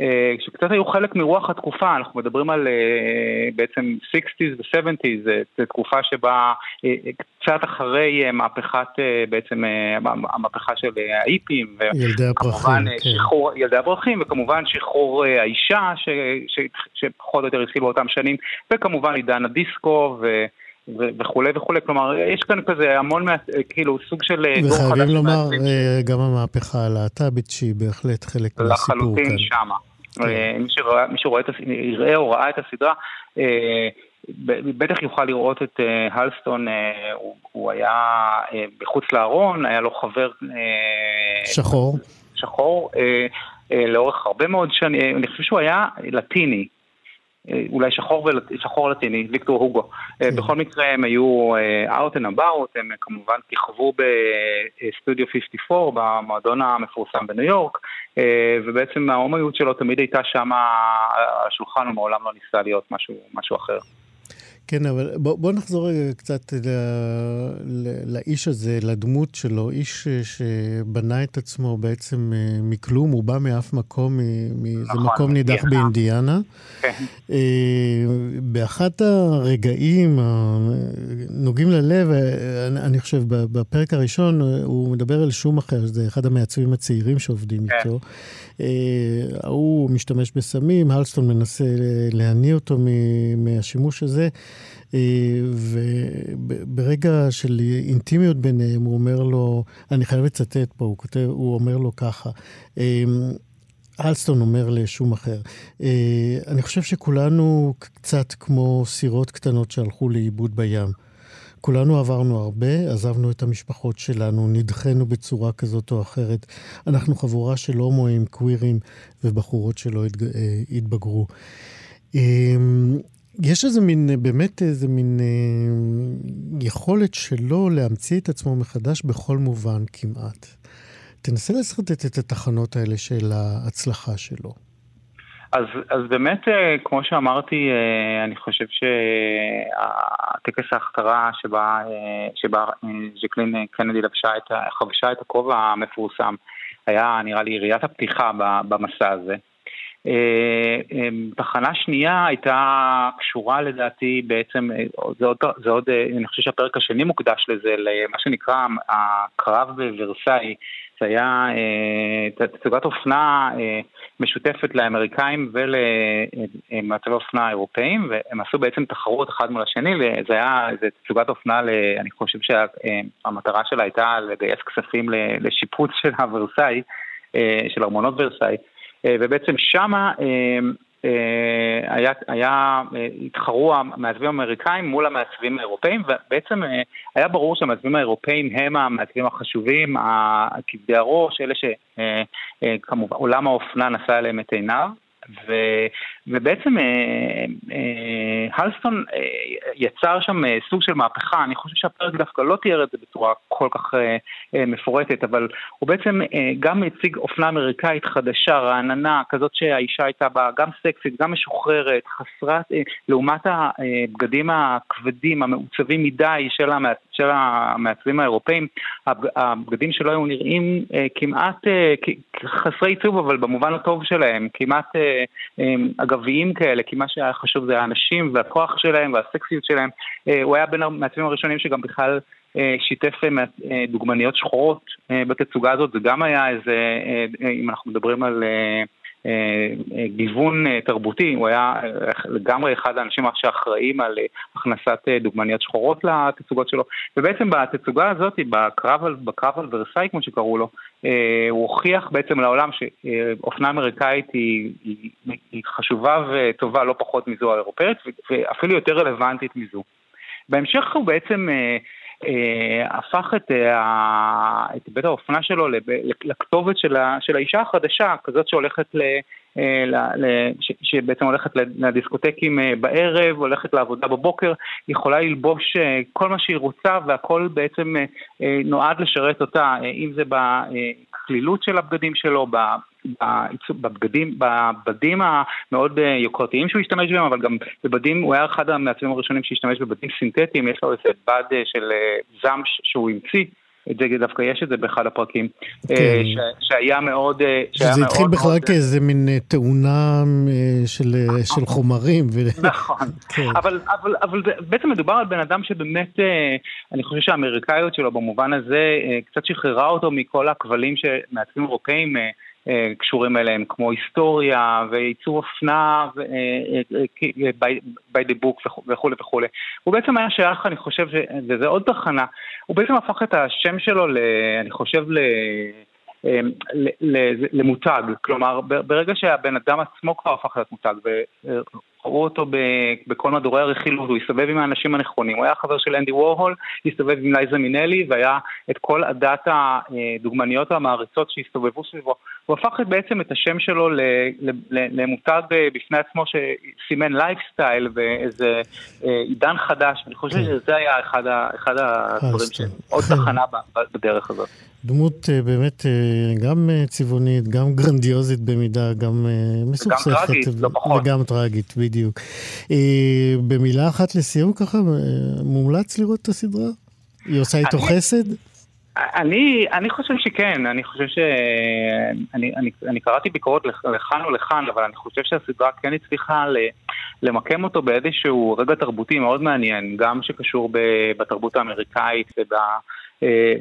אה, שקצת היו חלק מרוח התקופה, אנחנו מדברים על אה, בעצם 60's ו-70's, זו תקופה שבה אה, קצת אחרי מהפכת, בעצם המהפכה של האיפים, ילדי הפרחים, כן. שחרור, ילדי הפרחים, וכמובן שחרור האישה, ש, ש, שפחות או יותר התחיל באותם שנים, וכמובן עידן הדיסקו, ו... וכולי וכולי, כלומר, יש כאן כזה המון, כאילו, סוג של דור חדש. וחייבים לומר, גם המהפכה הלהט"בית שהיא בהחלט חלק מהסיפור כאן. לחלוטין שמה. כן. אה, מי שראה, יראה או ראה את הסדרה, אה, בטח יוכל לראות את אה, הלסטון, הוא היה בחוץ לארון, היה לו חבר... שחור. שחור, לאורך הרבה מאוד שנים, אני חושב שהוא היה לטיני. אה, אולי שחור. שחור לטיני, ויקטור הוגו. אה, כן. בכל מקרה הם היו אה, out and about, הם כמובן כיכבו בסטודיו 54, במועדון המפורסם בניו יורק, ובעצם ההומיות שלו תמיד הייתה שם על השולחן, ומעולם לא ניסה להיות משהו, משהו אחר. כן, אבל בוא, בוא נחזור רגע קצת ל, ל, לאיש הזה, לדמות שלו, איש שבנה את עצמו בעצם אה, מכלום, הוא בא מאף מקום, מ, נכון, זה מקום נידח. באינדיאנה. כן. אה, באחת הרגעים הנוגעים ללב, אה, אני, אני חושב, בפרק הראשון, הוא מדבר על שום אחר, זה אחד המעצבים הצעירים שעובדים כן. איתו. הוא משתמש בסמים, הלסטון מנסה להניא אותו מהשימוש הזה. אה, וברגע של אינטימיות ביניהם, הוא אומר לו, אני חייב לצטט פה, הוא כותב, הוא אומר לו ככה, אה, אלסטון אומר לשום אחר, אה, אני חושב שכולנו קצת כמו סירות קטנות שהלכו לאיבוד בים. כולנו עברנו הרבה, עזבנו את המשפחות שלנו, נדחינו בצורה כזאת או אחרת. אנחנו חבורה של הומואים, קווירים ובחורות שלא התבגרו. יש איזה מין, באמת איזה מין אה, היכולת שלו להמציא את עצמו מחדש בכל מובן כמעט. תנסה לשרטט את התחנות האלה של ההצלחה שלו. אז, אז באמת, אה, כמו שאמרתי, אה, אני חושב שהטקס ההכתרה שבה, אה, שבה ז'קלין קנדי לבשה את, חבשה את הכובע המפורסם היה נראה לי יריית הפתיחה במסע הזה. תחנה שנייה הייתה קשורה לדעתי בעצם, זה עוד, זה עוד, אני חושב שהפרק השני מוקדש לזה, למה שנקרא הקרב בוורסאי היה אה, תצוגת אופנה אה, משותפת לאמריקאים ולמעצבי אופנה האירופאים, והם עשו בעצם תחרות אחד מול השני, וזה היה איזה תצוגת אופנה, אני חושב שהמטרה שלה הייתה לגייס כספים לשיפוץ של הוורסאי, אה, של ארמונות ורסאי, ובעצם שמה אה, היה, היה, אה, התחרו המעצבים האמריקאים מול המעצבים האירופאים ובעצם אה, היה ברור שהמעצבים האירופאים הם המעצבים החשובים, כבדי הראש, אלה שכמובן עולם האופנה נשא עליהם את עיניו ובעצם אה, אה, הלסטון אה, יצר שם אה, סוג של מהפכה, אני חושב שהפרק דווקא לא תיאר את זה בצורה כל כך אה, אה, מפורטת, אבל הוא בעצם אה, גם הציג אופנה אמריקאית חדשה, רעננה, כזאת שהאישה הייתה בה גם סקסית, גם משוחררת, חסרת, אה, לעומת הבגדים הכבדים, המעוצבים מדי של, המע, של המעצבים האירופאים, הבגדים שלו היו נראים אה, כמעט אה, חסרי עיצוב, אבל במובן הטוב שלהם, כמעט... אה, אגביים כאלה, כי מה שהיה חשוב זה האנשים והכוח שלהם והסקסיות שלהם. אה, הוא היה בין המעצבים הראשונים שגם בכלל אה, שיתף אה, דוגמניות שחורות בתצוגה הזאת, זה גם היה איזה, אם אנחנו מדברים על... גיוון תרבותי, הוא היה לגמרי אחד האנשים שאחראים על הכנסת דוגמניות שחורות לתצוגות שלו, ובעצם בתצוגה הזאת, בקרב בקרב על ורסאי כמו שקראו לו, אה, הוא הוכיח בעצם לעולם שאופנה אמריקאית היא, היא, היא חשובה וטובה לא פחות מזו האירופאית ואפילו יותר רלוונטית מזו. בהמשך הוא בעצם אה, אה, הפך את, אה, את בית האופנה שלו לכתובת של, ה, של האישה החדשה, כזאת שהולכת ל... אה, שבעצם הולכת לדיסקוטקים אה, בערב, הולכת לעבודה בבוקר, יכולה ללבוש אה, כל מה שהיא רוצה והכל בעצם נועד לשרת אותה, אם זה בכלילות של הבגדים שלו, בבגדים, בבדים המאוד יוקרתיים שהוא השתמש בהם, אבל גם בבדים, הוא היה אחד המעצבים הראשונים שהשתמש בבדים סינתטיים, יש לו איזה בד של זעם שהוא המציא. את זה דווקא יש את זה באחד הפרקים, כן. ש, שהיה מאוד... שהיה שזה התחיל בכלל מאוד... כאיזה מין תאונה של, של חומרים. ו... נכון, כן. אבל, אבל, אבל בעצם מדובר על בן אדם שבאמת, אני חושב שהאמריקאיות שלו במובן הזה קצת שחררה אותו מכל הכבלים שמעצבים אירופאים אה, קשורים אליהם, כמו היסטוריה ועיצוב אופנה אה, אה, by the book וכולי וכולי. הוא בעצם היה שייך, אני חושב, וזה עוד תחנה, הוא בעצם הפך את השם שלו, אני חושב, ל... למותג, כלומר ברגע שהבן אדם עצמו כבר הפך להיות מותג ראו אותו בכל מדורי הרכילות, הוא הסתובב עם האנשים הנכונים, הוא היה חבר של אנדי וורהול, הסתובב עם לייזה מינלי והיה את כל עדת הדוגמניות המעריצות שהסתובבו סביבו. הוא הפך בעצם את השם שלו למותג בפני עצמו שסימן לייפסטייל ואיזה אה, עידן חדש, אני חושב כן. שזה היה אחד הדברים שעוד תחנה בדרך הזאת. דמות אה, באמת אה, גם צבעונית, גם גרנדיוזית במידה, גם מסוכסכת. לא פחות. וגם טראגית, בדיוק. אה, במילה אחת לסיום ככה, אה, מומלץ לראות את הסדרה? היא עושה איתו חסד? אני, אני חושב שכן, אני חושב ש... אני, אני, אני קראתי ביקורות לכאן ולכאן, אבל אני חושב שהסדרה כן הצליחה למקם אותו באיזשהו רגע תרבותי מאוד מעניין, גם שקשור בתרבות האמריקאית וב... אה,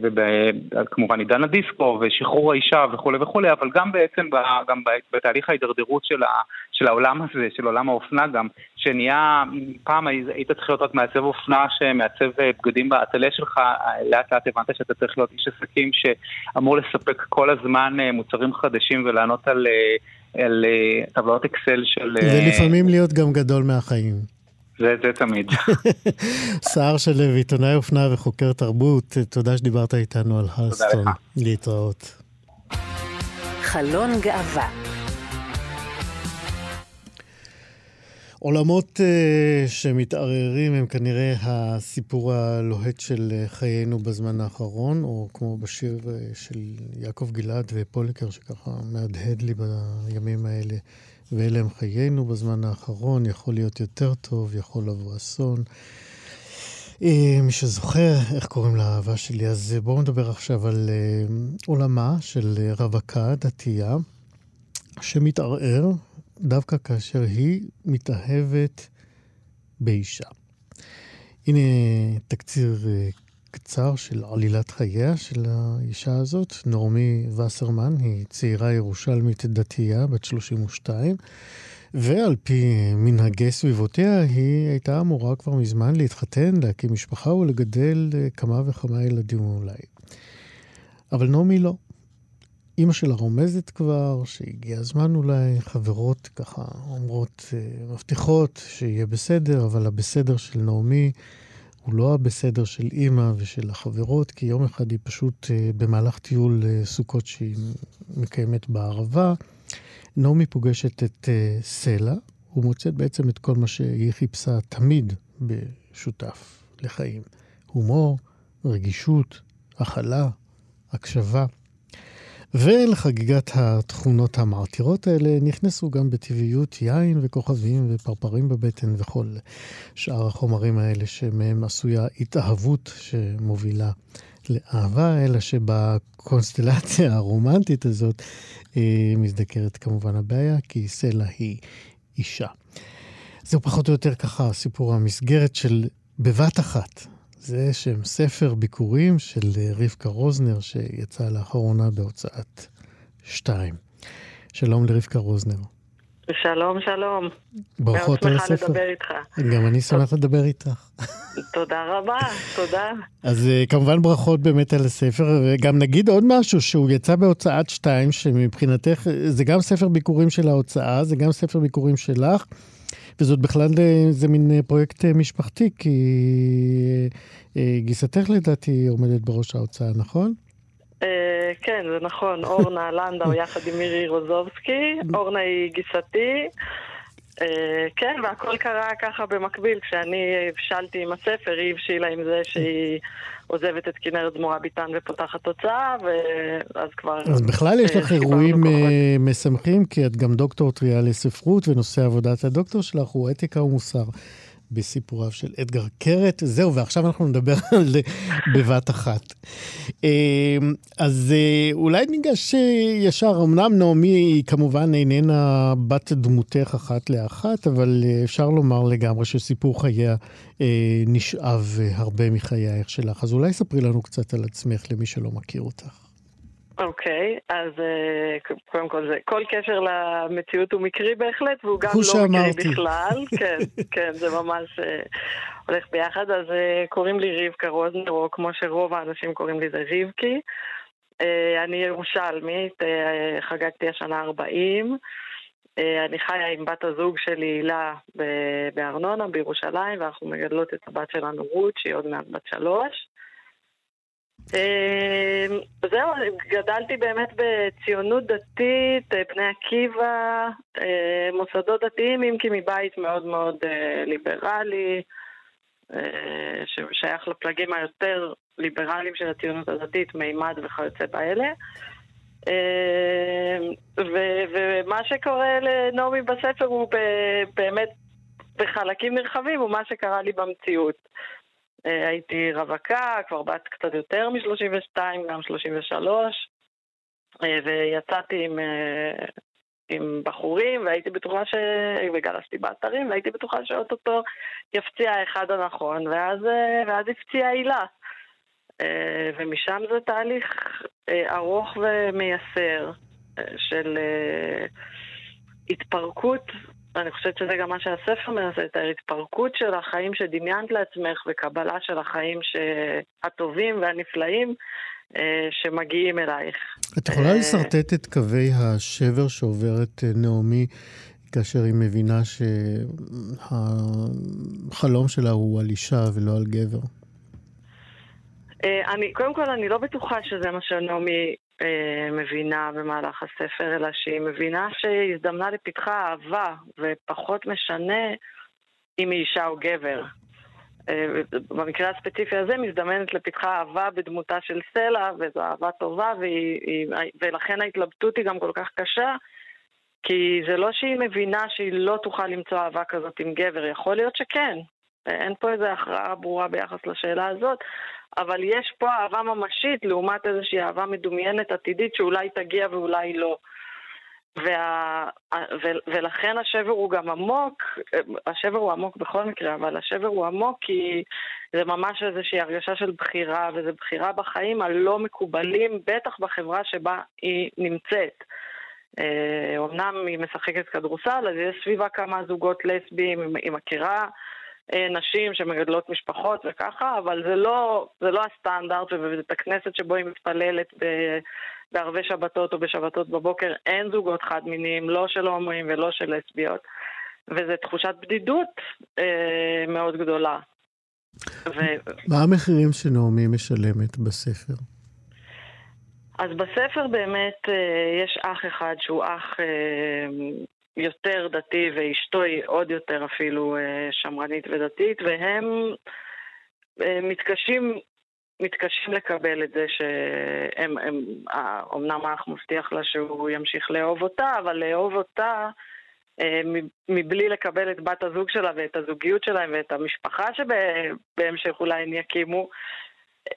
וכמובן עידן הדיסקו ושחרור האישה וכולי וכולי, אבל גם בעצם גם בתהליך ההידרדרות של, ה, של העולם הזה, של עולם האופנה גם, שנהיה, פעם היית צריך להיות רק מעצב אופנה שמעצב אה, בגדים באטלה שלך, לאט לאט הבנת שאתה צריך להיות איש עסקים שאמור לספק כל הזמן אה, מוצרים חדשים ולענות על, על טבלאות אקסל של... ולפעמים להיות גם גדול מהחיים. זה, זה תמיד. סער שלו, עיתונאי אופנה וחוקר תרבות, תודה שדיברת איתנו על הלסטון. להתראות. חלון גאווה עולמות uh, שמתערערים הם כנראה הסיפור הלוהט של uh, חיינו בזמן האחרון, או כמו בשיר uh, של יעקב גלעד ופוליקר, שככה מהדהד לי בימים האלה. ואלה הם חיינו בזמן האחרון, יכול להיות יותר טוב, יכול לבוא אסון. מי שזוכר איך קוראים לאהבה שלי, אז בואו נדבר עכשיו על עולמה של רווקה דתייה שמתערער דווקא כאשר היא מתאהבת באישה. הנה תקציר אה, קצר של עלילת חייה של האישה הזאת. נעמי וסרמן היא צעירה ירושלמית דתייה, בת 32, ועל פי מנהגי סביבותיה היא הייתה אמורה כבר מזמן להתחתן, להקים משפחה ולגדל כמה וכמה ילדים אולי. אבל נעמי לא. אימא שלה רומזת כבר שהגיע הזמן אולי, חברות ככה אומרות, אה, מבטיחות שיהיה בסדר, אבל הבסדר של נעמי הוא לא הבסדר של אימא ושל החברות, כי יום אחד היא פשוט אה, במהלך טיול אה, סוכות שהיא מקיימת בערבה, נעמי פוגשת את סלע, ומוצאת בעצם את כל מה שהיא חיפשה תמיד בשותף לחיים. הומור, רגישות, הכלה, הקשבה. ולחגיגת התכונות המעטירות האלה נכנסו גם בטבעיות יין וכוכבים ופרפרים בבטן וכל שאר החומרים האלה שמהם עשויה התאהבות שמובילה לאהבה, אלא שבקונסטלציה הרומנטית הזאת אה, מזדקרת כמובן הבעיה, כי סלע היא אישה. זהו פחות או יותר ככה סיפור המסגרת של בבת אחת זה שם ספר ביקורים של אה, רבקה רוזנר, שיצא לאחרונה בהוצאת שתיים. שלום לרבקה רוזנר. שלום, שלום. ברכות על הספר. מאוד שמחה לדבר איתך. גם אני שמח לדבר איתך. תודה רבה, תודה. אז אה, כמובן ברכות באמת על הספר, וגם נגיד עוד משהו, שהוא יצא בהוצאת שתיים, שמבחינתך זה גם ספר ביקורים של ההוצאה, זה גם ספר ביקורים שלך. וזאת בכלל איזה מין אה, פרויקט אה, משפחתי, כי אה, גיסתך לדעתי עומדת בראש ההוצאה, נכון? כן, זה נכון. אורנה לנדאו יחד עם מירי רוזובסקי. אורנה היא גיסתי. כן, והכל קרה ככה במקביל. כשאני הבשלתי עם הספר, היא הבשילה עם זה שהיא... עוזבת את כנרת זמורה ביטן ופותחת הוצאה, ואז כבר... אז בכלל יש לך אירועים משמחים, כי את גם דוקטור טריה לספרות, ונושא עבודת הדוקטור שלך הוא אתיקה ומוסר. בסיפוריו של אדגר קרת. זהו, ועכשיו אנחנו נדבר על זה בבת אחת. אמ, אז אה, אולי ניגש אה, ישר, אמנם נעמי היא כמובן איננה בת דמותך אחת לאחת, אבל אה, אפשר לומר לגמרי שסיפור חייה נשאב הרבה מחייך שלך. אז אולי ספרי לנו קצת על עצמך למי שלא מכיר אותך. אוקיי, okay, אז uh, קודם כל זה, כל קשר למציאות הוא מקרי בהחלט, והוא גם לא שאמרתי. מקרי בכלל. כן, כן, זה ממש uh, הולך ביחד. אז uh, קוראים לי רבקה רוזנר, או כמו שרוב האנשים קוראים לי זה רבקי. אני ירושלמית, חגגתי השנה 40. Uh, אני חיה עם בת הזוג שלי, הילה, בארנונה, בירושלים, ואנחנו מגדלות את הבת שלנו רות, שהיא עוד מעט בת שלוש. אמ, זהו, גדלתי באמת בציונות דתית, אה, בני עקיבא, אה, מוסדות דתיים, אם כי מבית מאוד מאוד אה, ליברלי, ששייך לפלגים היותר ליברליים של הציונות הדתית, מימד וכיוצא באלה. ומה שקורה לנעמי בספר הוא באמת בחלקים נרחבים, הוא מה שקרה לי במציאות. אה, הייתי רווקה, כבר בת קצת יותר מ-32, גם 33, אה, ויצאתי עם, אה, עם בחורים, והייתי בטוחה ש... וגלשתי באתרים, והייתי בטוחה שאו-טו-טו יפציע האחד הנכון, ואז, ואז הפציע הילה. ומשם זה תהליך ארוך ומייסר של התפרקות ואני חושבת שזה גם מה שהספר מנסה, את ההתפרקות של החיים שדמיינת לעצמך וקבלה של החיים הטובים והנפלאים אה, שמגיעים אלייך. את יכולה אה, לשרטט את קווי השבר שעוברת אה, נעמי כאשר היא מבינה שהחלום שלה הוא על אישה ולא על גבר? אני, קודם כל, אני לא בטוחה שזה מה שנעמי מבינה במהלך הספר, אלא שהיא מבינה שהזדמנה לפתחה אהבה, ופחות משנה אם היא אישה או גבר. אה, במקרה הספציפי הזה מזדמנת לפתחה אהבה בדמותה של סלע, וזו אהבה טובה, והיא, ולכן ההתלבטות היא גם כל כך קשה, כי זה לא שהיא מבינה שהיא לא תוכל למצוא אהבה כזאת עם גבר, יכול להיות שכן. אין פה איזו הכרעה ברורה ביחס לשאלה הזאת, אבל יש פה אהבה ממשית לעומת איזושהי אהבה מדומיינת עתידית שאולי תגיע ואולי לא. וה... ו... ולכן השבר הוא גם עמוק, השבר הוא עמוק בכל מקרה, אבל השבר הוא עמוק כי זה ממש איזושהי הרגשה של בחירה, וזו בחירה בחיים הלא מקובלים, בטח בחברה שבה היא נמצאת. אומנם אה, היא משחקת כדורסל, אז יש סביבה כמה זוגות לסביים, היא מכירה נשים שמגדלות משפחות וככה, אבל זה לא, זה לא הסטנדרט, ובבית הכנסת שבו היא מתפללת בערבי שבתות או בשבתות בבוקר אין זוגות חד-מיניים, לא של הומואים ולא של לסביות, וזו תחושת בדידות אה, מאוד גדולה. ו... מה המחירים שנעמי משלמת בספר? אז בספר באמת אה, יש אח אחד שהוא אח אה, יותר דתי ואשתו היא עוד יותר אפילו אה, שמרנית ודתית, והם אה, מתקשים, מתקשים לקבל את זה שהם, הם, אמנם האח מבטיח לה שהוא ימשיך לאהוב אותה, אבל לאהוב אותה אה, מבלי לקבל את בת הזוג שלה ואת הזוגיות שלהם ואת המשפחה שבהמשך אולי הם יקימו,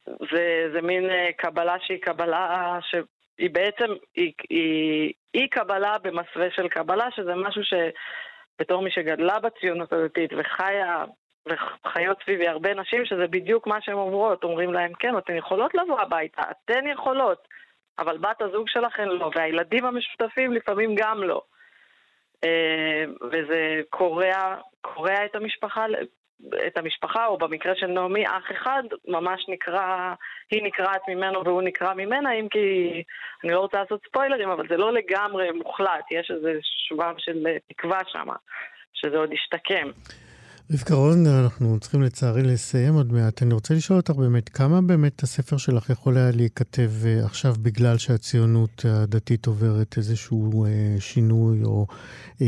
זה, זה מין קבלה שהיא קבלה ש... היא בעצם, היא, היא אי קבלה במסווה של קבלה, שזה משהו שבתור מי שגדלה בציונות הדתית וחיה וחיות סביבי הרבה נשים, שזה בדיוק מה שהן אומרות, אומרים להן, כן, אתן יכולות לבוא הביתה, אתן יכולות, אבל בת הזוג שלכן לא, והילדים המשותפים לפעמים גם לא. אה, וזה קורע, קורע את המשפחה את המשפחה, או במקרה של נעמי, אח אחד ממש נקרא, היא נקרעת ממנו והוא נקרע ממנה, אם כי, אני לא רוצה לעשות ספוילרים, אבל זה לא לגמרי מוחלט, יש איזה שבב של תקווה שם, שזה עוד ישתקם. רבקה רוזנר, אנחנו צריכים לצערי לסיים עוד מעט. אני רוצה לשאול אותך באמת, כמה באמת הספר שלך יכול היה להיכתב uh, עכשיו בגלל שהציונות הדתית עוברת איזשהו uh, שינוי או uh,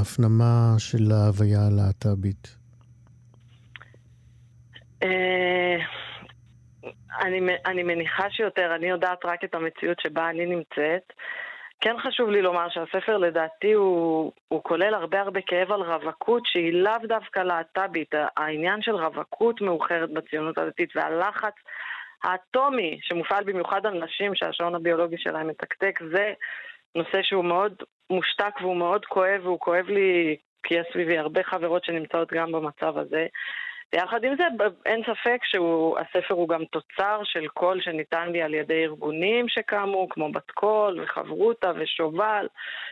הפנמה של ההוויה הלהט"בית? אה, אני, אני מניחה שיותר, אני יודעת רק את המציאות שבה אני נמצאת. כן חשוב לי לומר שהספר לדעתי הוא, הוא כולל הרבה הרבה כאב על רווקות שהיא לאו דווקא להט"בית. העניין של רווקות מאוחרת בציונות הדתית והלחץ האטומי שמופעל במיוחד על נשים שהשעון הביולוגי שלהם מתקתק זה נושא שהוא מאוד מושתק והוא מאוד כואב והוא כואב לי כי יש סביבי הרבה חברות שנמצאות גם במצב הזה. ויחד עם זה, אין ספק שהספר הוא גם תוצר של קול שניתן לי על ידי ארגונים שקמו, כמו בת קול וחברותא ושובל,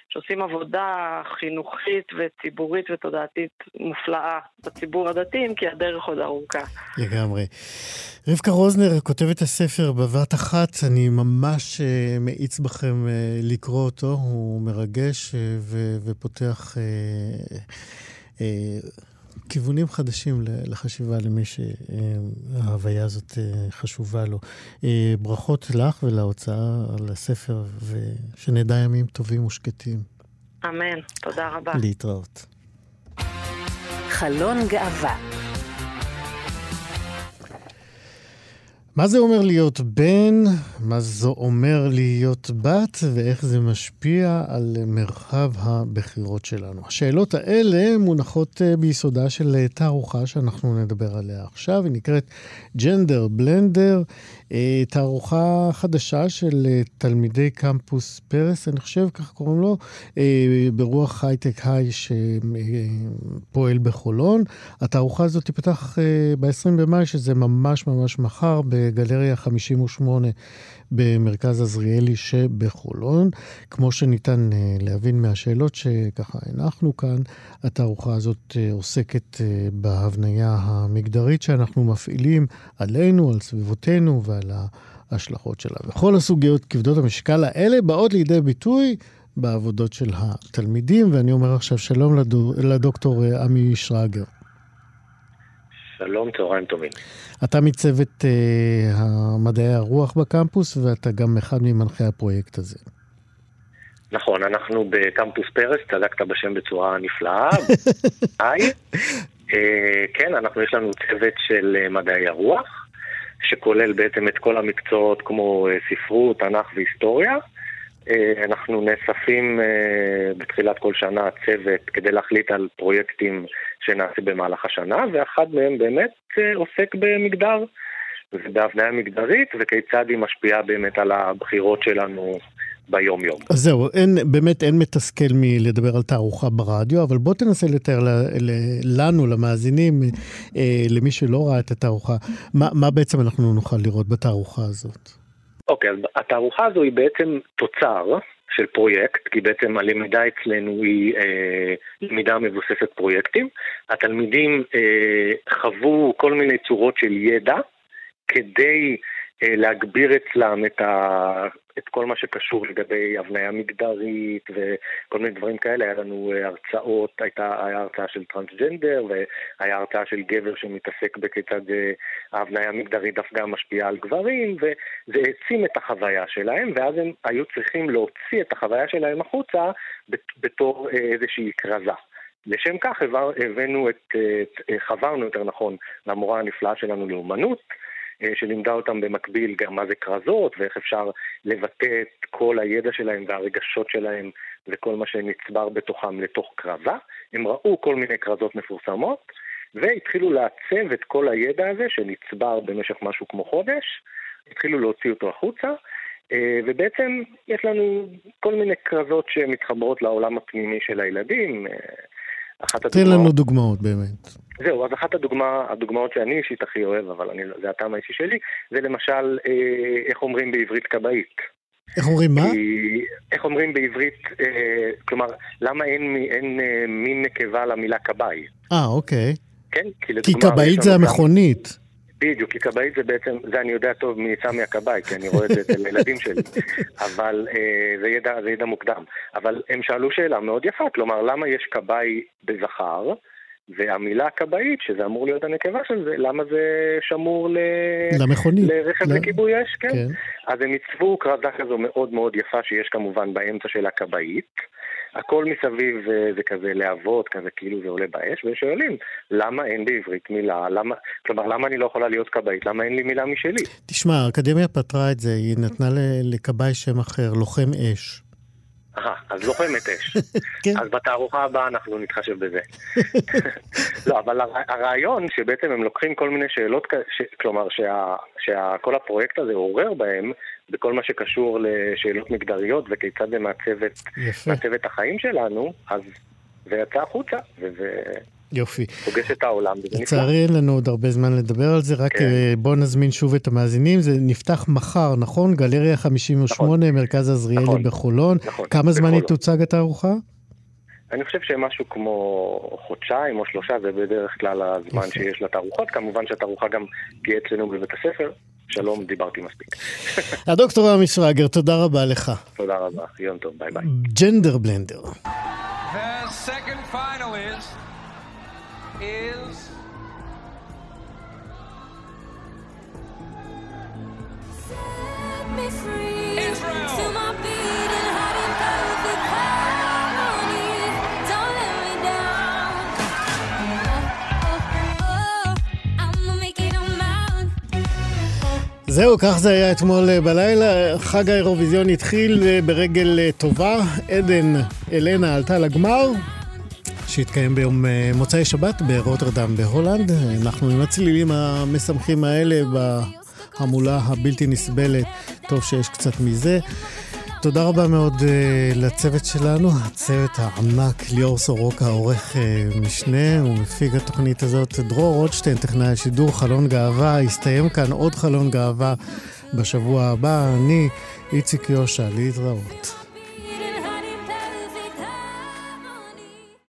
שעושים עבודה חינוכית וציבורית ותודעתית מופלאה בציבור הדתי, אם כי הדרך עוד ארוכה. לגמרי. רבקה רוזנר כותבת הספר בבת אחת, אני ממש uh, מאיץ בכם uh, לקרוא אותו, הוא מרגש uh, ו- ופותח... כיוונים חדשים לחשיבה למי שההוויה הזאת אה, חשובה לו. אה, ברכות לך ולהוצאה על הספר, ושנדע ימים טובים ושקטים. אמן. תודה רבה. להתראות. חלון גאווה מה זה אומר להיות בן, מה זה אומר להיות בת, ואיך זה משפיע על מרחב הבחירות שלנו. השאלות האלה מונחות אה, ביסודה של אה, תערוכה שאנחנו נדבר עליה עכשיו, היא נקראת ג'נדר בלנדר, תערוכה חדשה של תלמידי קמפוס פרס, אני חושב, כך קוראים לו, ברוח הייטק היי שפועל בחולון. התערוכה הזאת תיפתח ב-20 במאי, שזה ממש ממש מחר, בגלריה 58 במרכז עזריאלי שבחולון. כמו שניתן אה, להבין מהשאלות שככה הנחנו כאן, התערוכה הזאת אה, עוסקת אה, בהבניה המגדרית שאנחנו מפעילים עלינו, על סביבותינו ועל ההשלכות שלה. וכל הסוגיות כבדות המשקל האלה באות לידי ביטוי בעבודות של התלמידים, ואני אומר עכשיו שלום לדוקטור עמי שרגר. שלום, צהריים טובים. אתה מצוות uh, מדעי הרוח בקמפוס, ואתה גם אחד ממנחי הפרויקט הזה. נכון, אנחנו בקמפוס פרס, צדקת בשם בצורה נפלאה. היי. uh, כן, אנחנו, יש לנו צוות של מדעי הרוח, שכולל בעצם את כל המקצועות כמו ספרות, תנ"ך והיסטוריה. אה, אנחנו נאספים אה, בתחילת כל שנה צוות כדי להחליט על פרויקטים שנעשה במהלך השנה, ואחד מהם באמת אה, עוסק במגדר, ובהבניה מגדרית, וכיצד היא משפיעה באמת על הבחירות שלנו ביום-יום. אז זהו, אין, באמת אין מתסכל מלדבר על תערוכה ברדיו, אבל בוא תנסה לתאר ל, ל, לנו, למאזינים, אה, למי שלא ראה את התערוכה, מה, מה בעצם אנחנו נוכל לראות בתערוכה הזאת? אוקיי, אז התערוכה הזו היא בעצם תוצר של פרויקט, כי בעצם הלמידה אצלנו היא אה, למידה מבוססת פרויקטים. התלמידים אה, חוו כל מיני צורות של ידע כדי להגביר אצלם את, ה, את כל מה שקשור לגבי הבניה מגדרית וכל מיני דברים כאלה. היה לנו אה, הרצאות, הייתה היה הרצאה של טרנסג'נדר והיה הרצאה של גבר שמתעסק בכיצד אה, ההבניה המגדרית דווקא משפיעה על גברים, וזה העצים את החוויה שלהם, ואז הם היו צריכים להוציא את החוויה שלהם החוצה בתור איזושהי כרזה. לשם כך הבאנו את, חברנו יותר נכון למורה הנפלאה שלנו לאומנות, אה, שלימדה אותם במקביל גם מה זה כרזות ואיך אפשר לבטא את כל הידע שלהם והרגשות שלהם וכל מה שנצבר בתוכם לתוך כרזה. הם ראו כל מיני כרזות מפורסמות והתחילו לעצב את כל הידע הזה שנצבר במשך משהו כמו חודש, התחילו להוציא אותו החוצה. אה, ובעצם יש לנו כל מיני כרזות שמתחברות לעולם הפנימי של הילדים. אה, אחת הדוגמאות... תן לנו דוגמאות באמת. זהו, אז אחת הדוגמה, הדוגמאות שאני אישית הכי אוהב, אבל אני, זה הטעם האישי שלי, זה למשל, אה, איך אומרים בעברית כבאית. איך אומרים מה? כי, איך אומרים בעברית, אה, כלומר, למה אין, אין אה, מין נקבה למילה כבאי? אה, אוקיי. כן, כי לדוגמה... כי כבאית זה המכונית. בדיוק, כי כבאית זה בעצם, זה אני יודע טוב מסמי הכבאי, כי אני רואה את זה אצל הילדים שלי, אבל אה, זה, ידע, זה ידע מוקדם. אבל הם שאלו שאלה מאוד יפה, כלומר, למה יש כבאי בזכר, והמילה כבאית, שזה אמור להיות הנקבה של זה, למה זה שמור ל... למכונית. לרכב ל... לכיבוי אש, כן. כן. אז הם עיצבו כרזה כזו מאוד מאוד יפה, שיש כמובן באמצע של הכבאית. הכל מסביב אה, זה כזה להבות, כזה כאילו זה עולה באש, ושואלים, למה אין בעברית מילה, למה, כלומר, למה אני לא יכולה להיות כבאית? למה אין לי מילה משלי? תשמע, האקדמיה פתרה את זה, היא נתנה לכבאי שם אחר, לוחם אש. אה, אז לוחמת אש. כן. אז בתערוכה הבאה אנחנו נתחשב בזה. לא, אבל הרעיון שבעצם הם לוקחים כל מיני שאלות, ש... כלומר שכל הפרויקט הזה עורר בהם, בכל מה שקשור לשאלות מגדריות וכיצד זה מעצב את החיים שלנו, אז זה יצא החוצה, וזה... יופי. פוגש את העולם, וזה נפלא. לצערי אין לנו עוד הרבה זמן לדבר על זה, רק כן. אה, בואו נזמין שוב את המאזינים. זה נפתח מחר, נכון? גלריה 58, נכון. מרכז עזריאלי נכון. בחולון. נכון. כמה זמן היא תוצג התערוכה? אני חושב שמשהו כמו חודשיים או שלושה זה בדרך כלל הזמן יפה. שיש לתערוכות. כמובן שהתערוכה גם תהיה אצלנו בבית הספר. שלום, דיברתי מספיק. הדוקטור רמי שרגר, תודה רבה לך. תודה רבה, יום טוב, ביי ביי. ג'נדר בלנדר. is Set me free Israel. my beating heart in perfect harmony. Don't let me down. Oh, oh, oh, I'ma make it on my זהו, כך זה היה אתמול בלילה. חג האירוויזיון התחיל ברגל טובה. עדן אלנה עלתה לגמר, שהתקיים ביום אה, מוצאי שבת ברוטרדם בהולנד. אנחנו עם הצלילים המשמחים האלה בהמולה הבלתי נסבלת. טוב שיש קצת מזה. תודה רבה מאוד uh, לצוות שלנו, הצוות הענק, ליאור סורוקה, עורך uh, משנה ומפיג התוכנית הזאת, דרור רוטשטיין, טכנאי השידור, חלון גאווה, הסתיים כאן עוד חלון גאווה בשבוע הבא. אני איציק יושע, להתראות.